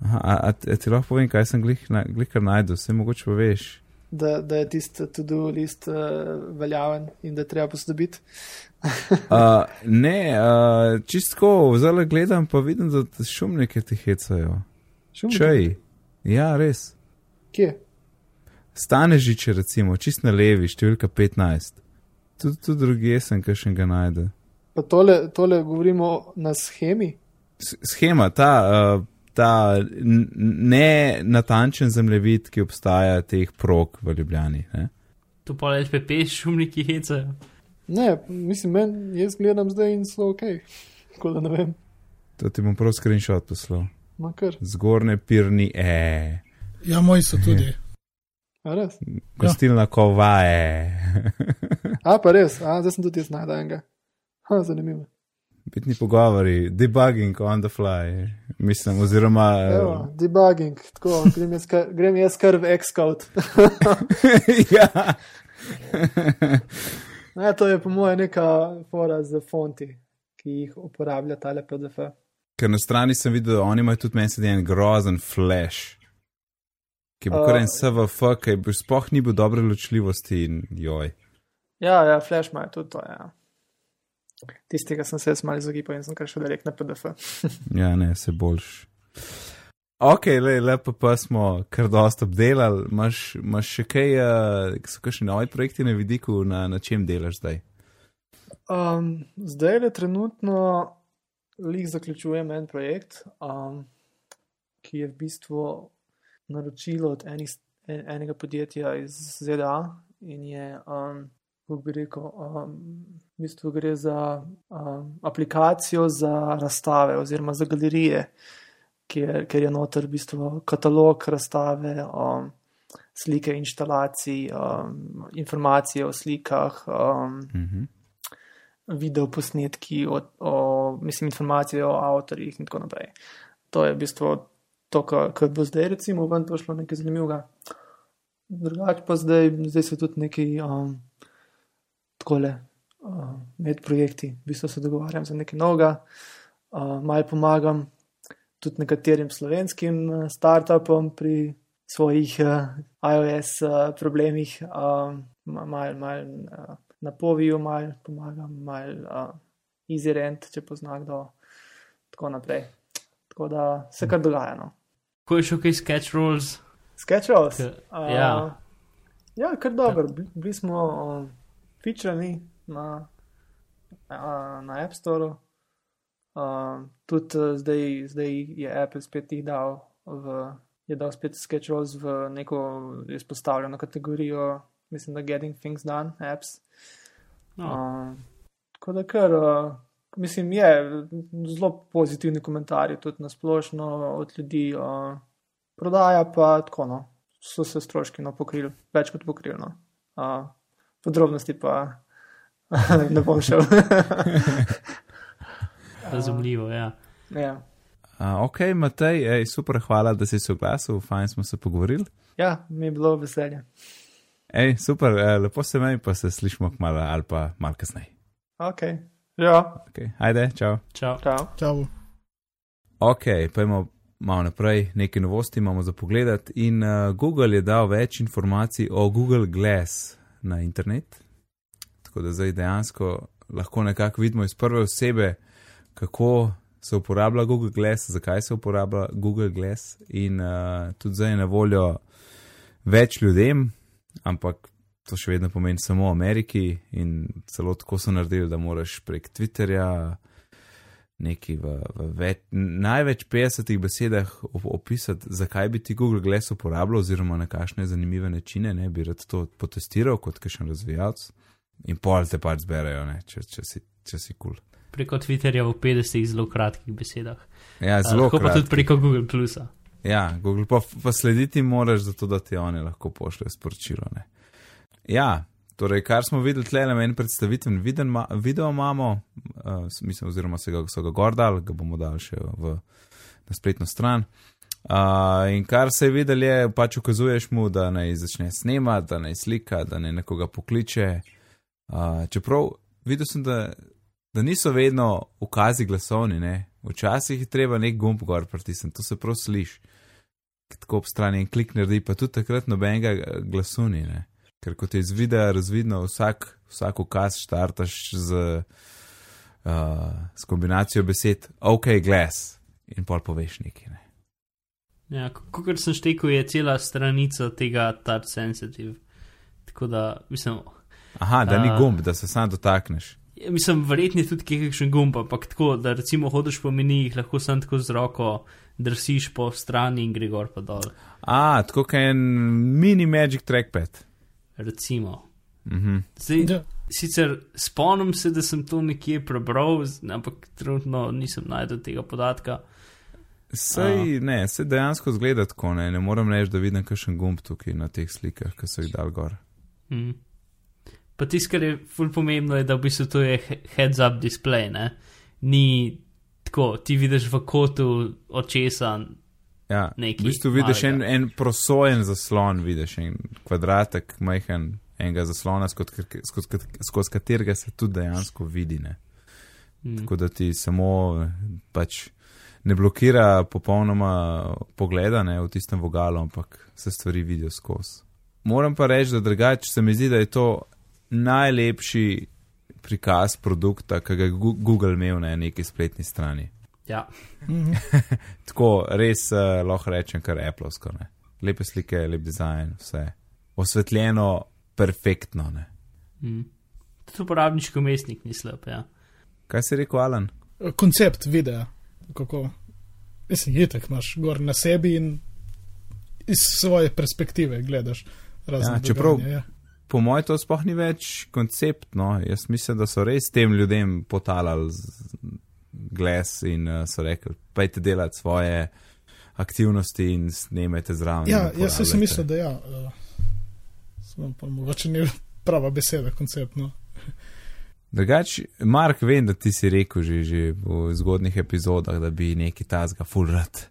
Aha, a, a, ti lahko povem, kaj sem glih, na, glih kar najdel, vse mogoče veš. Da, da je tisti to-do list uh, veljaven in da treba posodobiti. Uh, ne, uh, čistko, zdaj gledam, pa vidim, da šumnike ti hecajo. Šumniki? Čej. Ja, res. Kje? Stanežiče, recimo, čist na levi, številka 15. Tudi tu drugi sem, kaj še ga najde. Pa tole, tole govorimo na schemi. S- Schema, ta, uh, ta ne natančen zemljevid, ki obstaja teh prog v Ljubljani. Ne? Tu pa LPP šumniki hecajo. Ne, mislim, men, jaz gledam zdaj in so ok. Tako da ne vem, To ti bom prav screenshot poslal. Zgornje pirni, e, Ja, moji so tudi. A res? gostilna kova, e. A pa res, a zdaj sem tudi jaz najdel enega. Ha, zanimivo. Bitni pogovori, debugging on the fly, mislim, oziroma. Evo, debugging, tako, grem jaz, kar, grem jaz kar v Xcode. ja. Ne, to je po moje neka fora za fonti, ki jih uporablja tale PDF. Ker na strani sem videl, da oni imajo tudi meni sedaj en grozen flash. ki bo kar en SVF, ki bo sploh ni bil dobre ločljivosti in joj. Ja, ja, Flash ima tudi to. Ja. Tistega sem se jaz malo izogibal in sem kar še direkt na PDF. ja, ne, se boljš. Ok, le, lepo pa smo kar dosta obdelali. Imaš, imaš še kaj, uh, so kakšni novi projekti na vidiku, na, na čem delaš zdaj? Um, zdaj le trenutno lik zaključujem en projekt, um, ki je v bistvu naročilo od enih, en, enega podjetja iz ZDA in je um, kako bi rekel, um, v bistvu gre za um, aplikacijo za razstave oziroma za galerije, kjer, kjer je noter v bistvu katalog razstave, um, slike inštalacij, um, informacije o slikah, um, mm -hmm. video posnetki, o, o, mislim, informacije o avtorjih in tako naprej. To je v bistvu to, kar bo zdaj, recimo, ven to šlo nekaj zanimivega. Drugače pa zdaj, zdaj se tudi nekaj. Um, takole, uh, med projekti, v bistvu se dogovarjam za nekaj novega, uh, malo pomagam tudi nekaterim slovenskim uh, startupom pri svojih uh, iOS uh, problemih, uh, malo mal, uh, napovijo, malo pomagam, malo uh, easy rent, če pozna kdo, tako naprej. Tako da se kar dogaja. No. Ko je šel kaj sketch rolls? Sketch rolls. Uh, ja. Ja, kar dobro. Bili smo. Uh, featureni na, na App Store. Uh, tudi uh, zdaj, zdaj je Apple spet jih dal, v, je dal spet Sketchrows v neko izpostavljeno kategorijo, mislim, da Getting Things Done apps. No. Uh, tako da kar, uh, mislim, je zelo pozitivni komentarji tudi na splošno od ljudi. Uh, prodaja pa tako, no, so se stroški no pokrili, več kot pokrili. No. Uh, podrobnosti pa ne bom šel. Razumljivo, ja. ja. Uh, ok, Matej, ej, super, hvala, da si se oglasil, fajn smo se pogovorili. Ja, mi je bilo veselje. Ej, super, eh, lepo se meni, pa se slišmo kmalo ali pa malo kasneje. Ok, ja. Okay. Ajde, čau. Čau. čau. čau. Ok, pojmo malo naprej, nekaj novosti imamo za pogled. In uh, Google je dal več informacij o Google Glass, na internet. Tako da zdaj dejansko lahko nekako vidimo iz prve osebe, kako se uporablja Google Glass, zakaj se uporablja Google Glass, in uh, tudi zdaj je na voljo več ljudem, ampak to še vedno pomeni samo v Ameriki in celo tako so naredili, da moraš prek Twitterja nekaj v, v več, največ 50 besedah opisati, zakaj bi ti Google Glass uporabljal, oziroma na kakšne zanimive načine ne bi rad to potestiral kot kakšen razvijalec. In pol te pač zberajo, ne, če, če si kul. Cool. Preko Twitterja v 50 zelo kratkih besedah. Ja, zelo kratki. pa tudi preko Google Plusa. Ja, Google pa, pa slediti moraš, zato da ti oni lahko pošljejo sporočilo. Ne. Ja, Torej, kar smo videli tle na meni predstavitven video imamo, uh, mislim, oziroma se ga, so ga gor dal, ga bomo dal še v, na spletno stran. Uh, in kar se je videl, je pač ukazuješ mu, da naj začne snemati, da naj slika, da naj nekoga pokliče. Uh, čeprav videl sem, da, da niso vedno ukazi glasovni, ne? včasih je treba nek gumb gor pritisniti, to se prav sliši. Tako ob strani en klik naredi, pa tudi takrat nobenega glasuni. Ne? Ker kot je iz videa razvidno, vsak, vsak ukaz štartaš z, uh, z kombinacijo besed OK, glass in pol poveš nekaj. Ne. Ja, kot sem štekel, je cela stranica tega touch sensitive. Tako da, mislim. Aha, da ni gumb, da se sam dotakneš. Ja, mislim, verjetno je tudi kakšen gumb, ampak tako, da recimo hodiš po menijih, lahko sem tako z roko drsiš po strani in gre gor pa dol. A, tako kot en mini magic trackpad recimo. Mm -hmm. Zdaj. Sicer spomnim se, da sem to nekje prebral, ampak trenutno nisem najdel tega podatka. Sej, uh. ne, se dejansko zgleda tako, ne, ne morem reči, da vidim kakšen gumb tukaj na teh slikah, ki so jih dal gor. Mm. Pa tisto, kar je fulj pomembno, je, da v bistvu to je heads-up display, ne? ni tako, ti vidiš v kotu očesa. Ja, v bistvu vidiš en, en prosojen zaslon, vidiš en kvadratek, majhen enega zaslona, skozi, skozi, skozi katerega se tudi dejansko vidi. Mm. Tako da ti samo pač ne blokira popolnoma pogleda ne, v tistem vogalu, ampak se stvari vidijo skozi. Moram pa reči, da drugače se mi zdi, da je to najlepši prikaz produkta, ki ga je Google imel na neki spletni strani. Ja. Tako res uh, lahko rečem, kar Appleovsko. Ne. Lepe slike, lep dizajn, vse. Osvetljeno, perfektno. Ne. Mm. Tudi uporabniški umestnik ni slab. Ja. Kaj si rekel, Alan? Koncept videa, kako. Mislim, je tako, imaš gor na sebi in iz svoje perspektive gledaš. razne Ja, čeprav- dogajanja, ja. Po mojem, to sploh ni več koncept. No. Jaz mislim, da so res tem ljudem potalali glas in uh, so rekli: Pejte delati svoje aktivnosti in snemajte zraven. Ja, jaz sem si uporabljajte." mislil, da ja. Uh, pa mogoče ni prava beseda, koncept. No. Drugač, Mark, vem, da ti si rekel že, že v zgodnih epizodah, da bi neki tazga fulrat.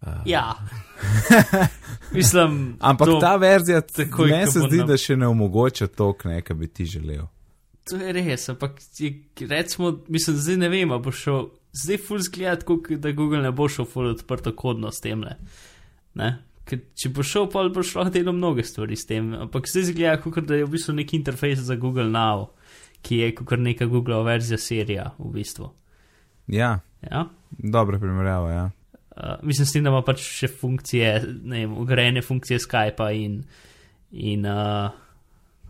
Uh, ja. Mislim, Ampak to, ta verzija, meni ko se zdi, na- da še ne omogoča to, kar bi ti želel. To je res. Ampak recimo, mislim, zdaj ne vem, bo šel. Zdaj ful zgleda, da Google ne bo šel ful odprto kodno s tem. Ne? Ne? Ker če bo šel, pa bo šlo delo mnoge stvari s tem. Ampak zdaj zgleda, kot da je v bistvu neki interfejs za Google Now, ki je kot neka Google verzija serija v bistvu. Ja, Ja? dobra primerjava. Ja. Uh, mislim, s tem, da ima pač še funkcije, ne vem, ugrajene funkcije Skypa in, in uh,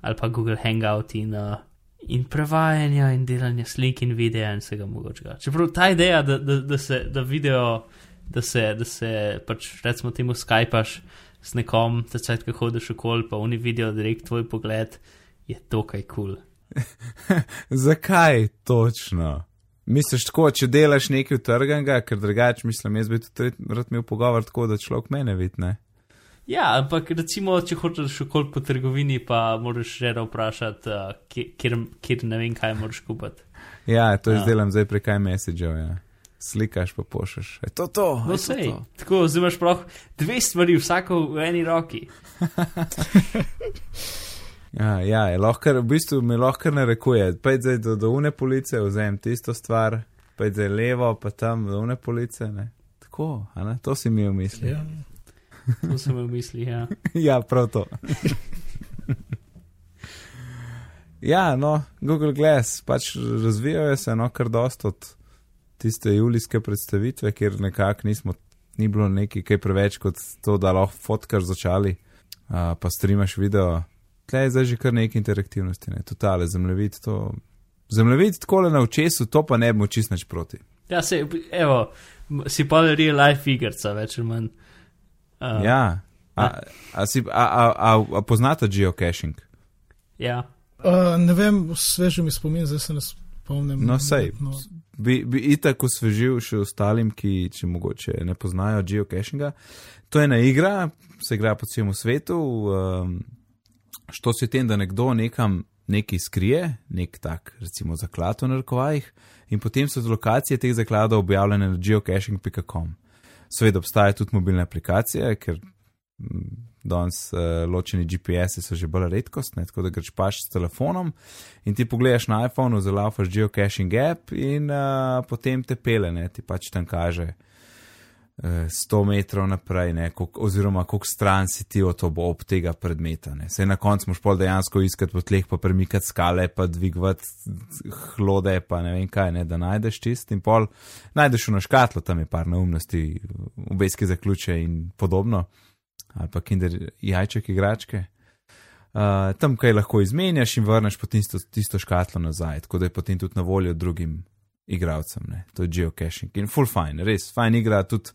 ali pa Google Hangout in, uh, in prevajanja in delanja slik in videa in vsega mogočega. Čeprav ta ideja, da, da, da se da video, da se, da se pač recimo temu Skypaš s nekom, da se kaj hodiš okoli, pa oni vidijo direkt tvoj pogled, je to kaj kul. Cool. Zakaj točno? Misliš tako, če delaš nekaj utrganga, ker drugače mislim, jaz bi tudi rad imel pogovor tako, da človek mene vidi, ne? Ja, ampak recimo, če hočeš okoli po trgovini, pa moraš že vprašati, uh, kjer, kjer, ne vem, kaj moraš kupiti. Ja, to Ja. izdelam zdaj prek iMessageov, ja. Slikaš pa pošleš. Je to to? No, Je to sej, to? tako zdaj imaš prav dve stvari, vsako v eni roki. Ja, ja je lahko, v bistvu mi lahko narekuje, pej zdaj do, do une police, vzem tisto stvar, pej zdaj levo, pa tam do une police, ne. Tako, a ne, to si mi v misli. Ja. To sem v misli. Ja. ja, prav to. ja, no, Google Glass, pač razvijajo se, no, kar dost od tiste julijske predstavitve, kjer nekako nismo, ni bilo neki kaj preveč kot to, da lahko fotkaš začali, uh, pa streamaš video. Tle je zdaj že kar nekaj interaktivnosti, ne, totale zemljevid, to. Zemljevid tako na očesu, to pa ne bi mu čist nič proti. ja, se, evo, si pa real life igrica, več ali manj. Uh, Ja, a, a, si, a, a, a, a poznate geocaching? ja. Uh, ne vem, sveže mi spomin, zdaj se ne spomnim. No, sej. No, bi, bi itak osvežil še ostalim, ki če mogoče ne poznajo geocachinga. To je ena igra, se igra po celem svetu. Um, što se tem, da nekdo nekam nekaj skrije, nek tak, recimo, zaklad v narekovajih, in potem so lokacije teh zakladov objavljene na geocaching.com. Seveda obstaja tudi mobilna aplikacija, ker mm, danes uh, ločeni GPS-i so že bolj redkost, ne, tako da greš paš s telefonom in ti pogledaš na iPhonu, zalafaš geocaching app in uh, potem te pele, ne, ti pač tam kaže uh, 100 metrov naprej, ne, kolik, oziroma koliko stran si ti od ob, ob tega predmeta. Ne. Sej na koncu moš pol dejansko iskati po tleh, pa premikati skale, pa dvigovati hlode, pa ne vem kaj, ne, da najdeš čist in pol najdeš v škatlo, tam je par neumnosti, obeski zaključe in podobno, ali pa kinder jajček igračke. Uh, tam kaj lahko izmenjaš in vrneš potem tisto, tisto škatlo nazaj, tako da je potem tudi na voljo drugim igralcem. Ne? To je geocaching in full fine, res fine igra. Tudi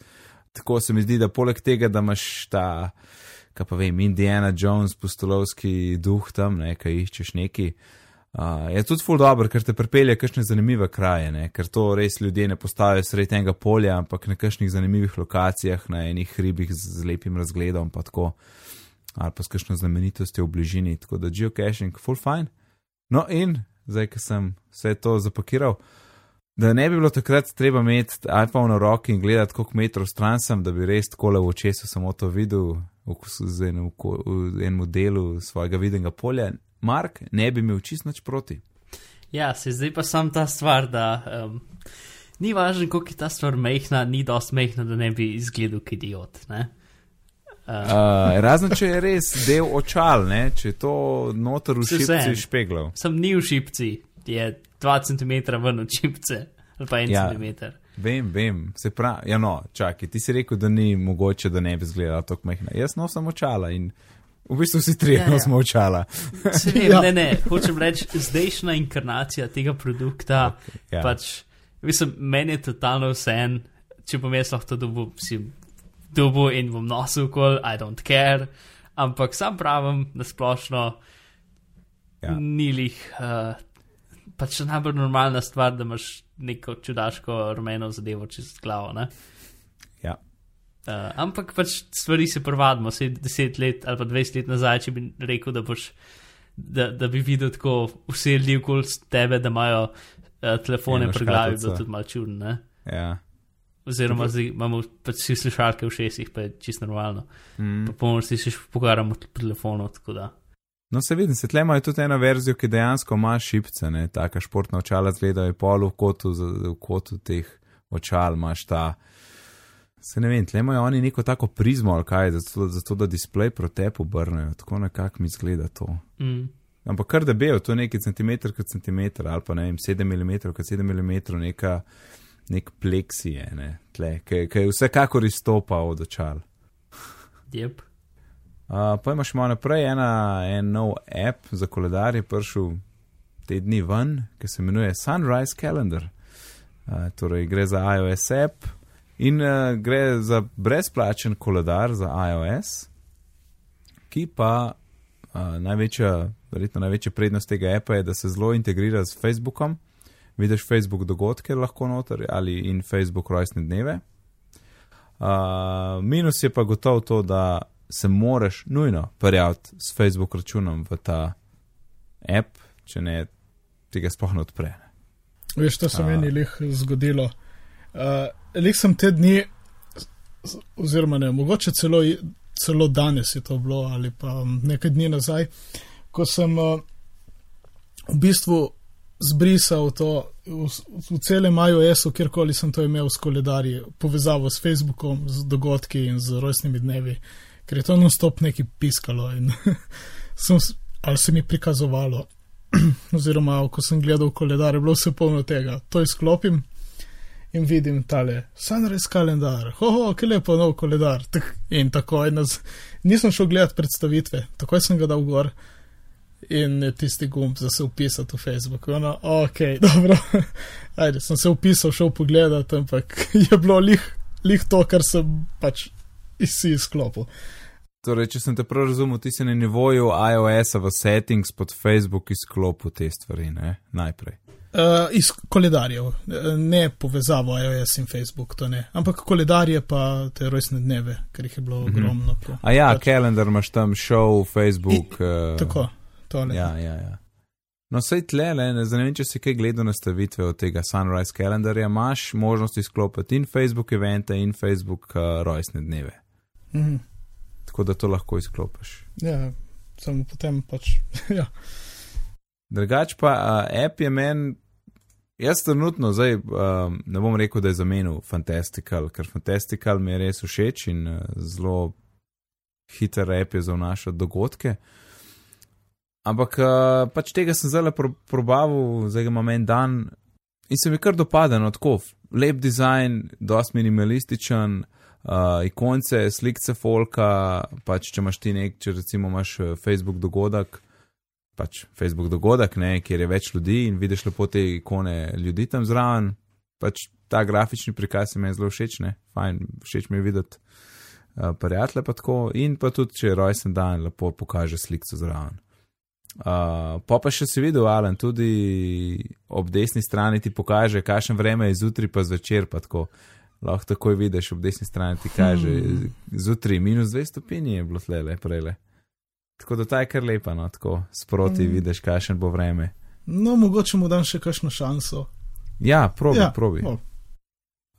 tako se mi zdi, da poleg tega, da imaš ta, kaj pa vem, Indiana Jones, pustolovski duh tam, ne, kaj iščeš neki. Uh, je tudi full dobro, ker te pripelje kakšne zanimive kraje, ne? ker to res ljudje ne postavijo sredi enega polja, ampak na kakšnih zanimivih lokacijah, na enih hribih z, z lepim razgledom, pa tako, ali pa s kakšno znamenitostjo v bližini. Tako da geocaching, full fine. No in zdaj, ko sem vse to zapakiral, da ne bi bilo takrat treba imeti iPhone v roki in gledati, koliko metrov stran sem, da bi res tako le v očesu samo to videl v, z enem, v enem delu svojega vidnega polja. Mark, ne bi imel čist nič proti. Ja, se zdaj pa sam ta stvar, da um, ni važno, koliko je ta stvar mehna, ni dost mehna, da ne bi izgledal kot idiot. Ne? Uh, razen če je res del očal, ne? če je to noter v šipci špeglov. Sem ni v šipci, je 2 cm ven od šipce, ali pa 1 Ja. cm. Vem, vem, se pravi, ja no, čakaj, ti si rekel, da ni mogoče, da ne bi izgledala tako mehna. Jaz nosim očala in v bistvu vsi trije Ja, ja. nosimo očala. Vem, Ja. ne, ne, hočem reči, zdajšnja inkarnacija tega produkta, Ja. pač, mislim, meni je totalno vse en, če bom jaz lahko to dobil, si dobil in bom nosil kol, I don't care, ampak sam pravim, na splošno, Ja. ni lih, uh, pač najbolj normalna stvar, da imaš neko čudaško rumeno zadevo čez glavo, ne? Ja. Uh, ampak pač stvari se prvadimo, se 10 let ali pa 20 let nazaj, če bi rekel, da, boš, da, da bi videl tako vse ljudi okoli tebe, da imajo uh, telefone pri glavi, škatlico. bilo tudi malo čudno. Ja. Oziroma, zdaj imamo pač vsi slušalke v šestih, pa je čisto normalno. Mm. Pa pomoč si še pogovarjamo po telefonu, tako da. No, se vidim, se tle imajo tudi eno verzijo, ki dejansko ima šipce, ne, taka športna očala zgledajo pol v kotu, v kotu teh očal imaš ta. Se ne vem, tle imajo oni neko tako prizmo ali kaj, zato, zato da displej proti tepu obrnejo, tako nekako mi zgleda to. Mm. Ampak kar debel, to je neki centimeter kot centimeter ali pa ne vem, 7 mm kot 7 mm, neka, nek pleksije, ne, tle, ki vsekakor izstopa od očal. Yep. Uh, pa imaš malo naprej ena, en nov app za koledar, je prišel te dni ven, ki se imenuje Sunrise Calendar. Uh, torej, gre za iOS app in uh, gre za brezplačen koledar za iOS, ki pa uh, največja, verjetno največja prednost tega appa je, da se zelo integrira s Facebookom. Vidiš Facebook dogodke lahko noter ali in Facebook rojstne dneve. Uh, minus je pa gotovo to, da se moraš nujno prijaviti s Facebook računom v ta app, če ne tega sploh ne odpre. Veš, to se A. meni lih zgodilo. Uh, lih sem te dni, oziroma ne, mogoče celo, celo danes je to bilo, ali pa nekaj dni nazaj, ko sem uh, v bistvu zbrisal to v, v celem iOS-u, kjerkoli sem to imel s koledarji, povezavo s Facebookom, z dogodki in z rojstnimi dnevi, ker je to non-stop neki piskalo in sem, ali se mi prikazovalo oziroma ko sem gledal koledar, je bilo vse polno tega. To izklopim in vidim tale sunrise kalendar, hoho, ki lepo nov koledar. Tak, in takoj nas, nisem šel gledati predstavitve, takoj sem ga dal gor in tisti gumb za se upisati v Facebook. Ono, ok, dobro, ajde, sem se upisal, šel pogledat, ampak je bilo lih, lih to, kar sem pač iz izklopil. Torej, če sem te prav razumel, ti si na nivoju iOS-a v settings pod Facebook izklopil te stvari, ne? Najprej. Uh, iz koledarjev, eh, ne povezavo iOS in Facebook, to ne. Ampak koledarje pa te rojstne dneve, ker jih je bilo Mhm. ogromno. po- A ja, pač, kalendar imaš tam, show, Facebook. Uh, Tako, tole. Ja, ja, ja. No, sej tle, le, ne zanimivo, če si kaj gledal nastavitve od tega Sunrise kalendarja, imaš možnost izklopiti in Facebook evente in Facebook uh, rojstne dneve. Mhm. Tako da to lahko izklopiš. ja samo potem pač. ja. Drugač pa uh, app je meni, jaz trenutno, zdaj um, ne bom rekel, da je zamenil Fantastical, ker Fantastical mi je res všeč in uh, zelo hiter app je za vnašati dogodke. Ampak uh, pač tega sem zdaj pro, probaval, zdaj ga imam en dan in se mi kar dopada, no tako, lep dizajn, dost minimalističen. Uh, ikonce, slikce folka, pač če imaš ti nek, če recimo imaš eh, Facebook dogodek, pač Facebook dogodek, ne, kjer je več ljudi in vidiš lepo te ikone ljudi tam zraven. Pač ta grafični prikaz se mi je zelo všeč, ne, fajn, všeč mi je videti uh, prijatelje pa tako in pa tudi, če je rojsten dan, lepo pokaže slikco zraven. Uh, pa še si videl, Alan, tudi ob desni strani ti pokaže, kakšen vreme je zjutraj pa zvečer, pa tako. Lahko takoj vidiš, ob desni strani ti kaže, Hmm. zjutraj minus 2 stopinji je bilo tle, le prele. Tako da ta je kar lepa, no, tako sproti Mm. vidiš, kakšen bo vreme. No, mogoče mu dam še kakšno šanso. Ja, probi, ja, probi.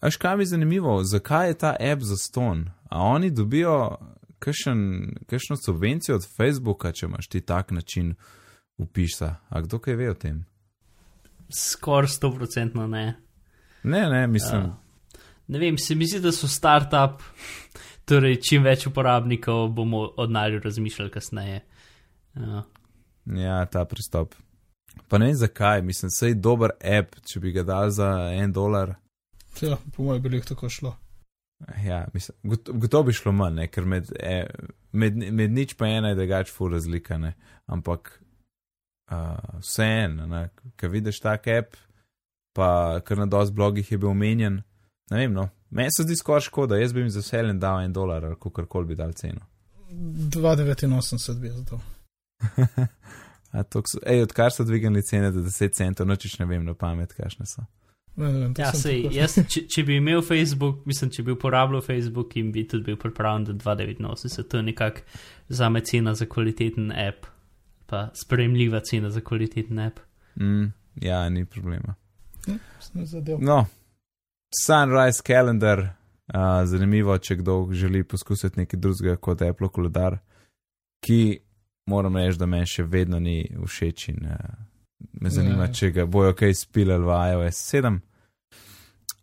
Až kaj mi je zanimivo, zakaj je ta app za ston? A oni dobijo kakšen, kakšno subvencijo od Facebooka, če imaš ti tak način upisa? A kdo kaj ve o tem? Skoraj 100% ne. Ne, ne, mislim. Ja. Ne vem, se mi zdi, da so start-up, torej čim več uporabnikov bomo od nalju razmišljali kasneje. Ja. Ja, ta pristop. Pa ne vem zakaj, mislim, da je dober app, če bi ga dal za en dolar. Ja, po mojem, bi jih tako šlo. Ja, mislim, gotovo bi šlo manj, ne, ker med, eh, med, med nič pa ena je drugač fu razlika, ne. Ampak uh, vseeno, ko vidiš tak app, pa kar na dosti blogih je bil omenjen, ne vem, no, meni se zdi skoraj škoda, jaz bi jim z veseljem dal en dolar ali kakorkoli bi dal ceno. 2,89 bi za to. So, ej, odkar so dvignili cene do 10 centov, nočiš ne vem na pamet, kakšne so. Ne, ne vem, Ja, sej, jaz, če, če bi imel Facebook, mislim, če bi uporabljal Facebook in bi tudi bil pripravljen do 2,89, to je nekako za me cena za kvaliteten app, pa sprejemljiva cena za kvaliteten app. Mm, ja, ni problema. sem zadev. No, Sunrise Calendar, uh, zanimivo, če kdo želi poskusiti nekaj drugega kot Apple koledar, ki moram reči, da meni še vedno ni všeč in uh, me zanima, Ja. če ga bojo kaj spilali v iOS 7.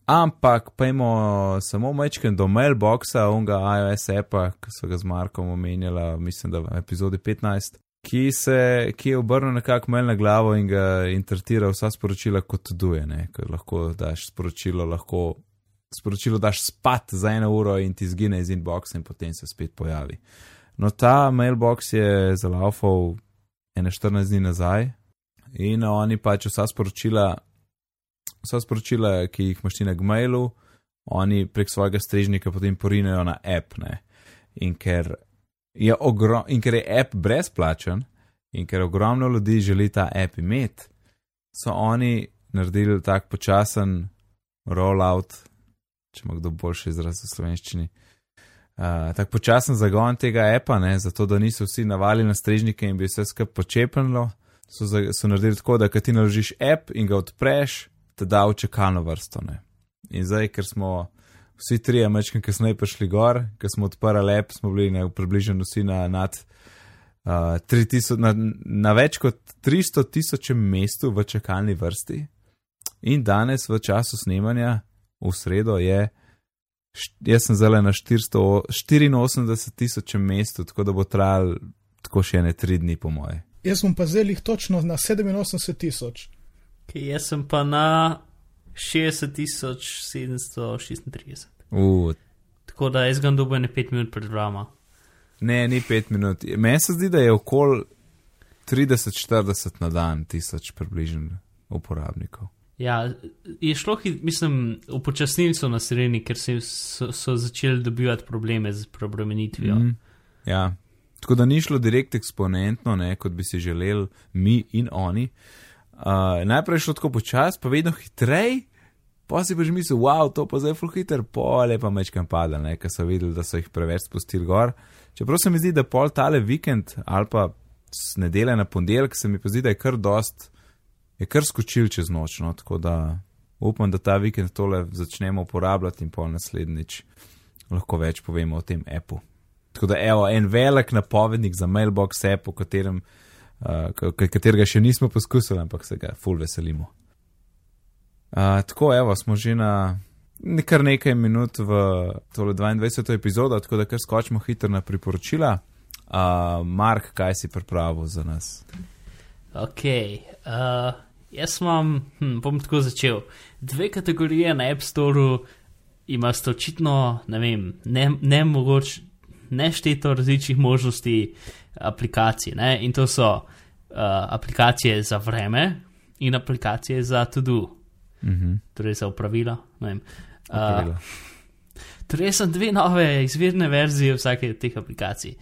Ampak pojmo samo mečken do mailboxa, onga iOS appa, ki so ga z Markom omenjala, mislim, da v epizodi 15, ki, se, ki je obrnil nekako mail na glavo in ga interpretira vsa sporočila kot duje, ker lahko daš sporočilo, lahko sporočilo daš spat za eno uro in ti zgine iz inboxa in potem se spet pojavi. No, ta mailbox je zalaufal ene 14 dni nazaj in oni pač vsa sporočila, vsa sporočila, ki jih imaš ti na Gmailu, oni prek svojega strežnika potem porinejo na app. Ne? In ker je, ogro, in ker je app brezplačen in ker ogromno ljudi želi ta app imeti, so oni naredili tak počasen rollout, če ima kdo boljši izraz v slovenščini. Uh, tako počasen zagon tega appa, ne, zato da niso vsi navali na strežnike in bi vse skupaj počepnilo, so, za, so naredili tako, da kad ti naložiš app in ga odpreš, te da v čakalno vrsto. Ne. In zdaj, ker smo vsi trije mečkim kasneje prišli gor, ker smo odprli app, smo bili ne, približno vsi na nad uh, 3000, na, na več kot 300 tisočem mestu v čakalni vrsti. In danes v času snemanja, v sredo, je, jaz sem zdaj na 400 84 tisočem mestu, tako da bo trajal tako še ne tri dni, po moje. Jaz sem pa zdaj jih točno na 87 tisoč. Okay, jaz sem pa na 60.736. Uh, Tako da jaz ga ne 5 minut pred vama. ne, ni pet minut. Meni se zdi, da je okoli 30-40 na dan, tisoč približno uporabnikov. Ja, je šlo, mislim, upočasnili so na sredini, ker se, so, so začeli dobivati probleme z preobremenitvijo. Mm, ja. Tako da ni šlo direkt eksponentno, ne, kot bi si želeli mi in oni. Uh, najprej je šlo tako počasi, pa vedno hitreje, pa si pa že mislil, wow, to pa zdaj je full hiter, pol je pa mečkam padal, ne, ker so videli, da so jih preveč spustili gor. Čeprav se mi zdi, da pol tale vikend ali pa s nedelje na ponedeljek se mi pa zdi, da je kar dost, je kar skočil čez noč, no, tako da upam, da ta vikend tole začnemo uporabljati in pol naslednjič lahko več povemo o tem appu. Tako da, evo, en velik napovednik za mailbox app, o katerem, uh, katerega še nismo poskusili, ampak se ga full veselimo. Uh, tako, evo, smo že na kar nekaj minut v tole 22. epizodo, tako da kar skočimo hitro na priporočila. Uh, Mark, kaj si pripravil za nas? Ok, uh, jaz imam, hm, bom tako začel. Dve kategorije na App Storeu imate očitno, ne vem, ne, ne mogoče nešteto različnih možnosti aplikacij. Ne? In to so uh, aplikacije za vreme in aplikacije za to-do, Mhm, torej za upravila. ne vem. opravila. Torej, sem dve nove izvirne verzije vsake od teh aplikacij.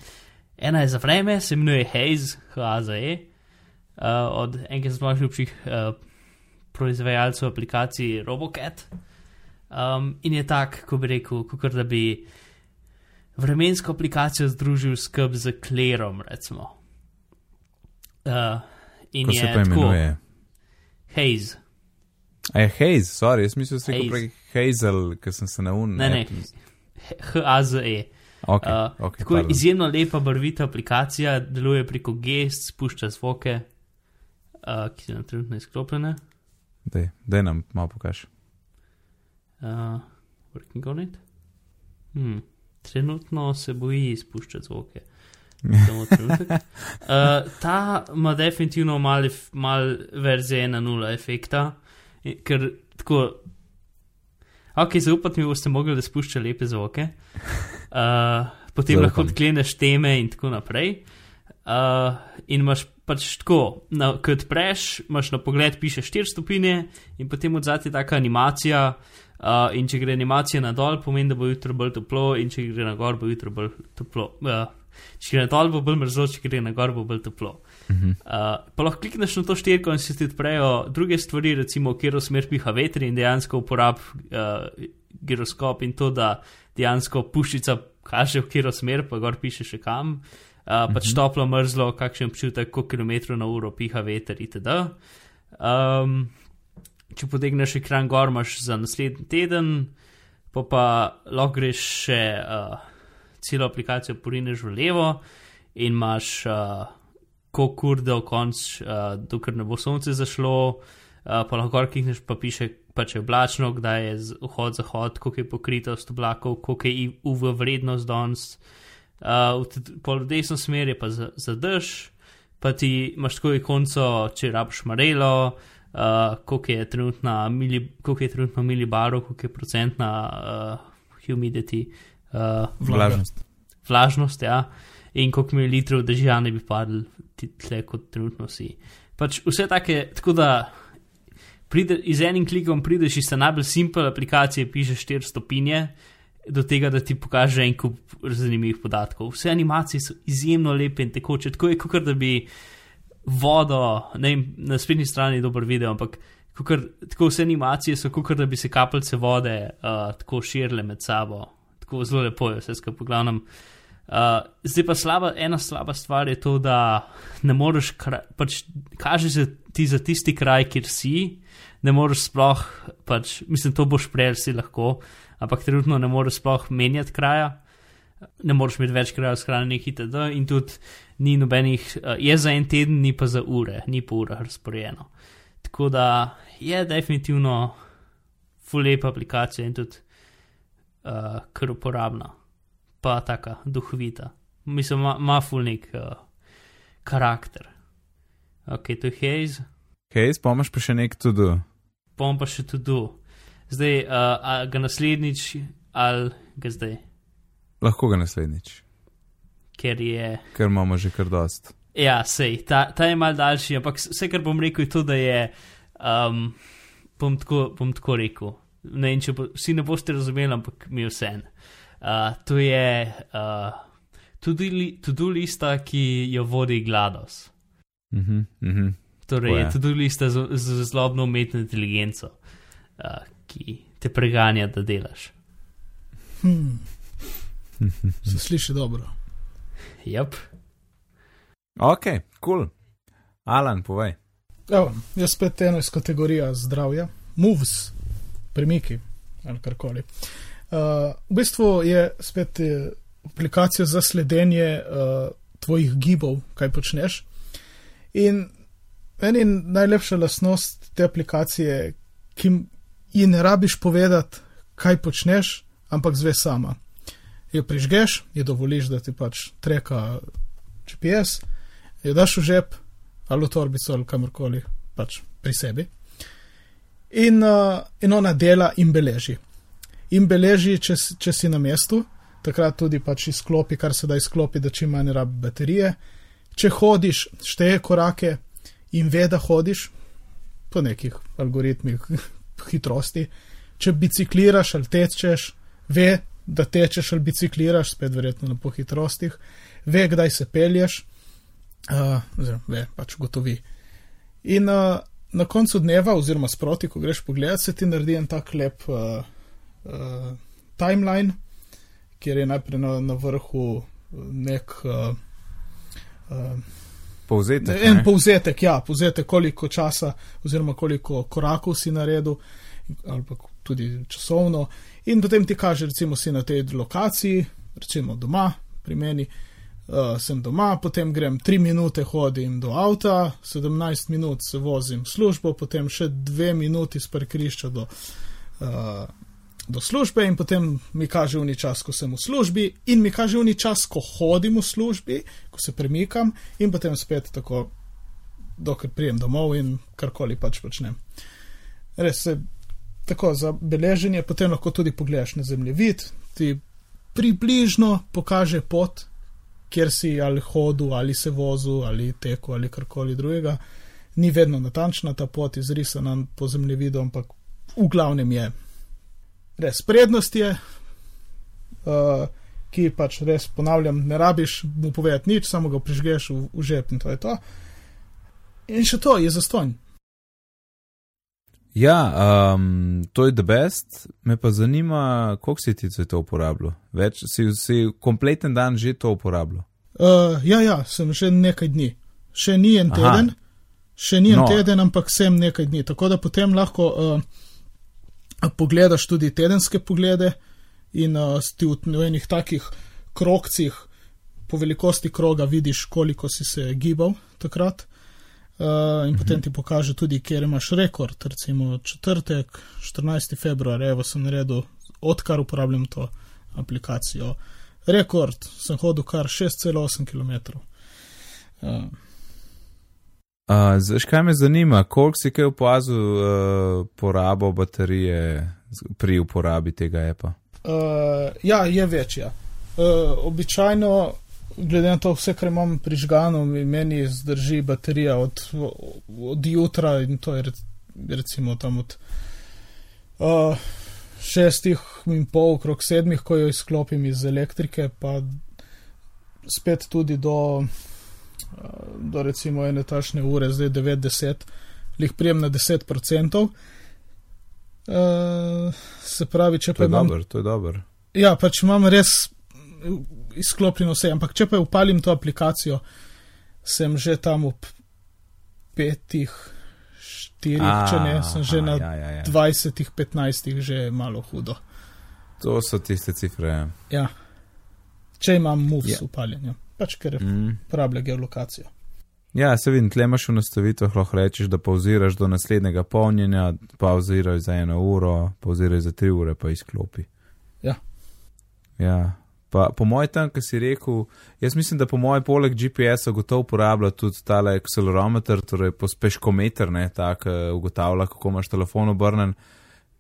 Ena je za vreme, se imenuje Haze, HAZE, uh, od enega zelo ljubših uh, proizvajalcev aplikacij Robocat. Um, in je tak, ko bi rekel, kot da bi vremensko aplikacijo združil skup z Klerom, recimo. Uh, in Ko je se pa imenuje? Haze. Je Haze, sorry, jaz mislim, da si rekel prej Hazel, ker sem se naunil. Ne, ne, H-A-Z-E. Okay, Uh, okay, tako pardon. izjemno lepa, barvita aplikacija, deluje preko gest, spušča zvoke, uh, ki so nam trenutno izklopljene. Dej, dej nam malo pokaž. Uh, working on it. Hmm. Trenutno se boji izpuščati zvoke. Uh, ta ima definitivno malo mal verzije 1.0 efekta, in- ker tako. Ok, zaupati mi boste mogli, da spušča lepe zvoke. Uh, potem Zaupam. lahko odkleneš teme in tako naprej. Uh, in imaš pač tako, na, ko odpreš, imaš na pogled, piše 4 stopinje, in potem od zadaj je taka animacija. Uh, in če gre animacija na dol, pomeni, da bo jutro bolj toplo, in če gre na gor, bo jutro bolj toplo. Uh, če gre na dol, bo bolj mrzlo, če gre na gor, bo bolj toplo. Mhm. Uh, pa lahko klikneš na to štirko in se ti odprejo druge stvari, recimo, v katero smer piha veter in dejansko uporab uh, giroskop in to, da dejansko puščica kaže, v katero smer, pa gor piše še kam. Uh, pač toplo, mrzlo, kakšen občutek, koliko kilometrov na uro piha veter itd. Um, če potegneš ekran gor, imaš za naslednji teden, pa pa lahko greš še uh, celo aplikacijo porineš v levo in imaš uh, koliko ur do konca, uh, dokler ne bo sonce zašlo, uh, pa lahko klikneš, pa piše, pa če je oblačno, kdaj je vhod, zahod, koliko je pokritost oblakov, koliko je UV vrednost danes. Uh, v v desno smer je pa za, za dež, pa ti imaš tako ikonco, če rabiš marelo, uh, koliko je trenutna mili, koliko je trenutno milibarov, koliko je procentna uh, humidity, uh, Vlažnost. vlažnost, ja, in koliko mililitrov dežja ne bi ti- tle, kot trenutno si. Pač vse take, tako da pride, z enim klikom prideš iz najbolj simple aplikacije, pišeš 4 stopinje, do tega, da ti pokaže en kup zanimivih podatkov. Vse animacije so izjemno lepe in tekoče, tako je, kot da bi vodo, ne vem, na spletni strani je dober video, ampak kakor, tako vse animacije so, kot da bi se kapljice vode uh, tako širile med sabo. Tako zelo lepo je vse skupaj, v glavnem. Uh, zdaj pa slaba, ena slaba stvar je to, da ne moreš, pač kaže se ti za tisti kraj, kjer si, ne moreš sploh, pač, mislim, to boš prej si lahko, ampak trenutno ne moreš sploh menjati kraja, ne moreš imeti več krajev shranjenih itd. in tudi ni nobenih, uh, je za en teden, ni pa za ure, ni po urah razporejeno. Tako da je definitivno full lepa aplikacija in tudi uh, kar uporabna pa taka duhovita. Mislim, ima, ima ful nek uh, karakter. Ok, to je Haze, Hej, spomaš pa še nek tudi. bom pa še tudi. Zdaj, uh, ga naslednjič ali ga zdaj, Lahko ga naslednjič, ker je. ker imamo že kar dost. Ja, sej, ta, ta je mal daljši, ampak vse, kar bom rekel, je to, da je. Um, bom, tako, bom tako rekel. Ne če bo, vsi ne boste razumeli, ampak mi je vse. Uh, to je uh, tudi li, tudi lista, ki jo vodi GLaDOS. Mhm, mhm. Torej, Tako je je. tudi lista z, z zlobno umetno inteligenco, uh, ki te preganja, da delaš. Hmm. Se sliši dobro. Jep. Ok, kul. Cool. Alan, povej. Evo, jaz spet eno iz kategorije zdravja, moves, premiki ali karkoli. Uh, v bistvu je spet eh, aplikacija za sledenje uh, tvojih gibov, kaj počneš. In meni je najlepša lastnost te aplikacije, ki ji ne rabiš povedati, kaj počneš, ampak zve sama. Jo prižgeš, ji dovoliš, da ti pač treka GPS, jo daš v žep ali v torbico ali kamorkoli pač pri sebi. In, uh, in ona dela in beleži. In beleži, če, če si na mestu, takrat tudi pač izklopi, kar se da izklopi, da čim manj rabi baterije. Če hodiš, šteje korake in ve, da hodiš po nekih algoritmih hitrosti. Če bicikliraš ali tečeš, ve, da tečeš ali bicikliraš, spet verjetno po hitrostih, ve, kdaj se pelješ, uh, oziroma ve, pač gotovi. In uh, na koncu dneva, oziroma sproti, ko greš pogledat, se ti naredi en tak lep uh, uh, timeline, kjer je najprej na, na vrhu nek. Uh, uh, Povzetek. En ne? povzetek, ja, povzetek, koliko časa, oziroma koliko korakov si naredil, ali pa tudi časovno. In potem ti kaže, recimo, si na tej lokaciji, recimo doma, pri meni, uh, sem doma, potem grem 3 minute hodim do avta, 17 minut se vozim v službo, potem še 2 minuti z parkirišča do uh, do službe in potem mi kaže uni čas, ko sem v službi in mi kaže uni čas, ko hodim v službi, ko se premikam in potem spet tako, dokler prijem domov in karkoli pač počnem. Res se tako za beleženje, potem lahko tudi pogledaš na zemljevid, ti približno pokaže pot, kjer si ali hodil, ali se vozil, ali tekel, ali karkoli drugega. Ni vedno natančna ta pot izrisana po zemljevidu, ampak v glavnem je res prednost je, uh, ki pač res ponavljam, ne rabiš mu povedati nič, samo ga prižgeš v, v žep in to je to. In še to je zastonj. Ja, um, to je the best. Me pa zanima, koliko si ti to uporabljal? Več si, si kompleten dan že to uporabljal? Uh, ja, ja, sem že nekaj dni. Še ni en teden, Aha. še ni en no. teden, ampak sem nekaj dni. Tako da potem lahko uh, pogledaš tudi tedenske poglede in uh, ti v enih takih krokcih, po velikosti kroga, vidiš, koliko si se gibal takrat. Uh, in mhm. potem ti pokaže tudi, kjer imaš rekord. Recimo četrtek, 14. februar, evo sem naredil, odkar uporabljam to aplikacijo. Rekord sem hodil kar 6,8 km. Uh, Zdaj, kaj me zanima, koliko si kaj opazil uh, porabo baterije pri uporabi tega apa? Uh, ja, je večja. Uh, običajno, glede na to, vse, kar imam prižgano, meni zdrži baterija od, od jutra in to je recimo tam od uh, šestih in pol, okrog sedmih, ko jo izklopim iz elektrike, pa spet tudi do do recimo ene tašne ure, zdaj 90, jih prijem na 10%. Uh, eh, se pravi, če to pa imam. Dober, to je dobro. Ja, pač imam res izklopljeno vse, ampak če pa upalim to aplikacijo, sem že tam v petih, štirih, A, če ne, sem že na ja, ja, ja. 20, 15, že malo hudo. To so tiste cifre. Ja. ja. Če imam moves ja. upaljen. Ja pač ker mm. uporablja geolokacijo. Ja, se vidim, tle imaš v nastavitvah, lahko rečeš, da pauziraš do naslednjega polnjenja, pauziraš za eno uro, pauziraš za tri ure, pa izklopi. Ja. Ja. Pa po mojem tam, ki si rekel, jaz mislim, da po mojem poleg GPS-a gotovo uporablja tudi tale accelerometer, torej pospeškometer, ne, tak ugotavlja, kako imaš telefon obrnen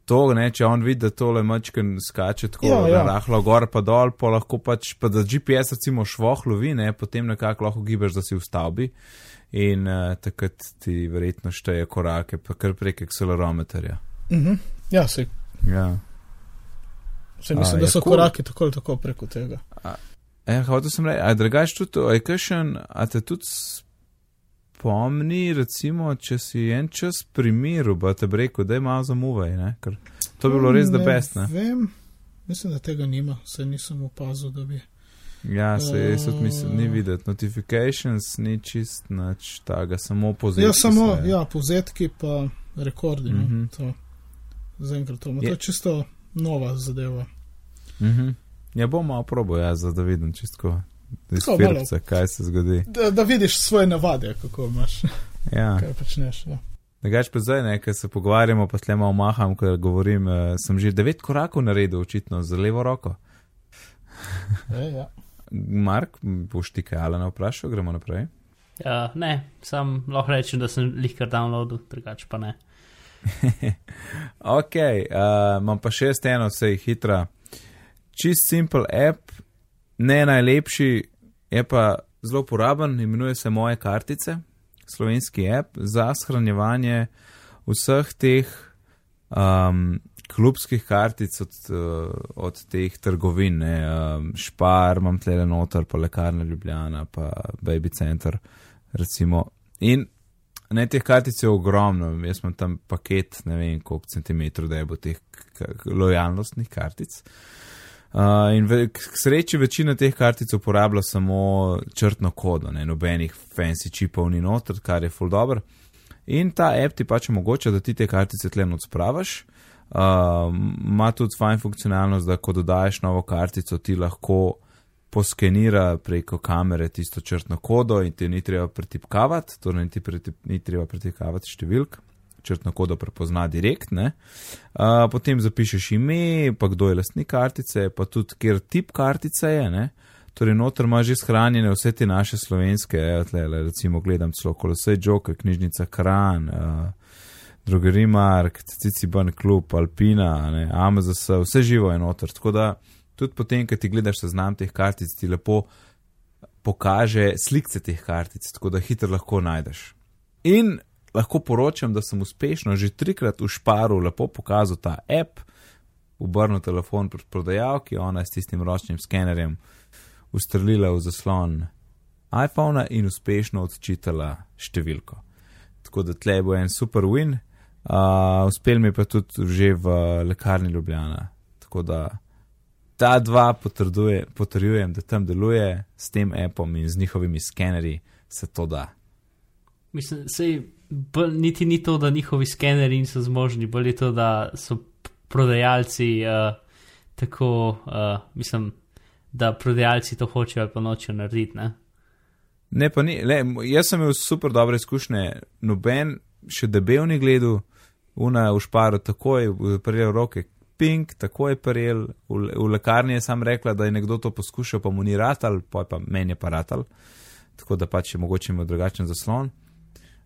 to, ne, če on vidi, da tole mačken skače tako ja, ja. rahlo gor pa dol, pa lahko pač, pa da GPS recimo švoh lovi, ne, potem nekako lahko gibaš, da si v stavbi in uh, takrat ti verjetno šteje korake, pa kar prek accelerometerja. Uh mhm. -huh. Ja, se. Ja. Se mislim, A, da so cool. korake tako ali tako preko tega. Ja, hotel sem reči, a drugač tudi, a je kakšen, a te tudi spomni, recimo, če si en čas pri miru, pa te breko, da je malo zamuvaj, ne? ker to bi bilo res da best. Ne vem, mislim, da tega nima, se nisem opazil, da bi. Ja, se je, uh, mislim, ni videti, notifications ni čist, nič tega, samo povzetki. Ja, samo, se, ja, povzetki pa rekordi, uh -huh. to, zaenkrat to, to je čisto nova zadeva. Uh -huh. Ja, bom malo probo, ja, da vidim čisto. Izpirce, kaj se zgodi. Da, da vidiš svoje navade, kako imaš. Ja. kaj počneš. Ja. Negač pa zdaj, nekaj se pogovarjamo, pa slema omaham, ker govorim, eh, sem že devet korakov naredil, očitno, z levo roko. e, ja. Mark, boš ti kaj ali ne vprašal, gremo naprej? Ja, ne, sam lahko rečem, da sem lihkar downloadil, drugač pa ne. ok, uh, imam pa šest eno, vse je hitra. Čist simple app, ne najlepši, je pa zelo uporaben, imenuje se Moje kartice, slovenski app za shranjevanje vseh teh um, klubskih kartic od, uh, od teh trgovin, ne, um, Špar, imam tle noter, pa lekarna Ljubljana, pa Baby Center, recimo. In ne teh kartic je ogromno, jaz imam tam paket, ne vem koliko centimetrov, da je bo teh lojalnostnih kartic. Uh, in v, k sreči večina teh kartic uporablja samo črtno kodo, ne nobenih fancy čipov ni noter, kar je full dobro. In ta app ti pač omogoča, da ti te kartice tle odspravaš. Ima uh, tudi fajn funkcionalnost, da ko dodajes novo kartico, ti lahko poskenira preko kamere tisto črtno kodo in ti ni treba pretipkavati, torej ni, pretip, ni treba pretipkavati številk, črtno kodo prepozna direkt. Uh, potem zapišeš ime, pa kdo je lastnik kartice, pa tudi kjer tip kartice je. Ne? Torej, noter ima že shranjene vse te naše slovenske, tle, recimo, gledam celo kolosej Joker, knjižnica Kran, uh, Drogeri Mark, Ciciban Klub, Alpina, ne, AMZS, vse živo je noter. Tako da tudi potem, ko ti gledaš seznam teh kartic, ti lepo pokaže slike teh kartic, tako da hitro lahko najdeš. In lahko poročam, da sem uspešno že trikrat v šparu lepo pokazal ta app, obrnil telefon pred prodajalki, ona je s tistim ročnim skenerjem ustrelila v zaslon iPhona in uspešno odčitala številko. Tako da tle bo en super win, uh, uspel mi pa tudi že v lekarni Ljubljana. Tako da ta dva potrjujem, da tam deluje s tem appom in z njihovimi skenerji se to da. Mislim, sej, bolj, niti ni to, da njihovi skeneri niso zmožni, bolj je to, da so prodajalci uh, tako, uh, mislim, da prodajalci to hočejo ali pa nočejo narediti. Ne? Ne, pa ni, le, jaz sem imel super dobre izkušnje, noben še debel ni gledal, una v šparu takoj, prijel roke, ping, takoj prijel, v, v lekarni je sam rekla, da je nekdo to poskušal, pa mu ni ratal, pa je meni pa ratal, tako da pač je mogoče imel drugačen zaslon.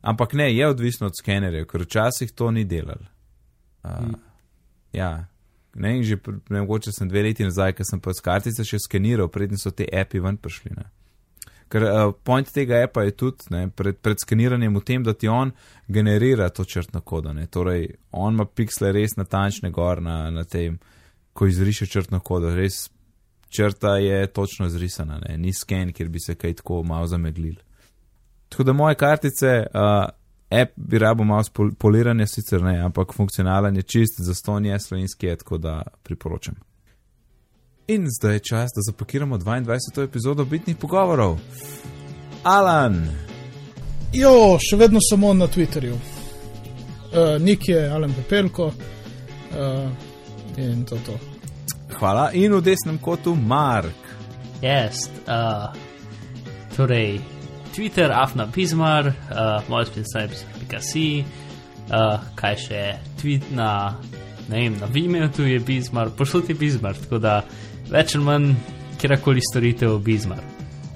Ampak ne, je odvisno od skenerjev, ker včasih to ni delal. Uh, hmm. Ja, ne, in že ne, mogoče sem dve leti nazaj, ker sem pa s kartice še skeniral, predtem so te api ven prišli. Ne. Ker uh, point tega appa je tudi ne, pred, pred skeniranjem v tem, da ti on generira to črtno kodo. Ne. Torej, on ima piksle res natančne gor na, na tem, ko izriše črtno kodo. Res črta je točno zrisana, ne. ni sken, kjer bi se kaj tako malo zameglil. Tako da moje kartice, uh, app bi rabo malo poliranje, sicer ne, ampak funkcionalen je čist, za ston je slovenski je, tako da priporočam. In zdaj je čas, da zapakiramo 22. epizodo bitnih pogovorov. Alan! Jo, še vedno samo na Twitterju. Uh, Nik je Alan Pepelko uh, in to to. Hvala, in v desnem kotu Mark. Yes, uh, torej. Twitter, Afna Bizmar, uh, moj spin sajpis.si, uh, kaj še tweet na, ne vem, na Vimeo tu je Bizmar, pošlji ti Bizmar, tako da več ali manj kjerkoli storitev Bizmar.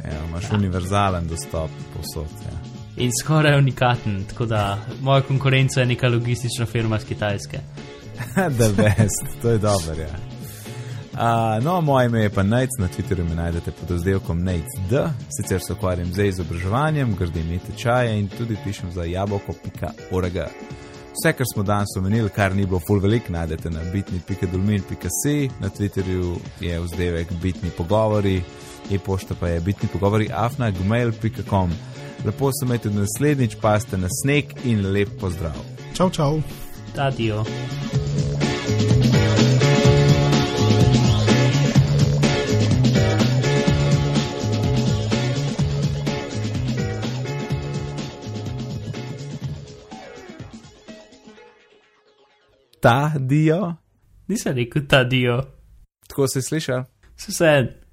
Ja, imaš ja. univerzalen dostop posod. Ja. In skoraj unikaten, tako da moja konkurenca je neka logistična firma iz Kitajske. The best, to je dobro, ja. Uh, no, moje ime je pa Nate, na Twitterju me najdete pod razdelkom Nate, sicer se ukvarjam z izobraževanjem, gradim ime tečaje in tudi pišem za jabolko.org. Vse, kar smo danes omenili, kar ni bilo full velik, najdete na bitni.dolmin.si, na Twitterju je vzdevek bitni pogovori, e-pošta pa je bitni pogovori afna.gmail.com. Lepo se imejte naslednjič, pa ste na sneg in lep pozdrav. Čau, čau. Adijo. Ta dio? Nisem rekel ta dio. Tako si slišal? Vse.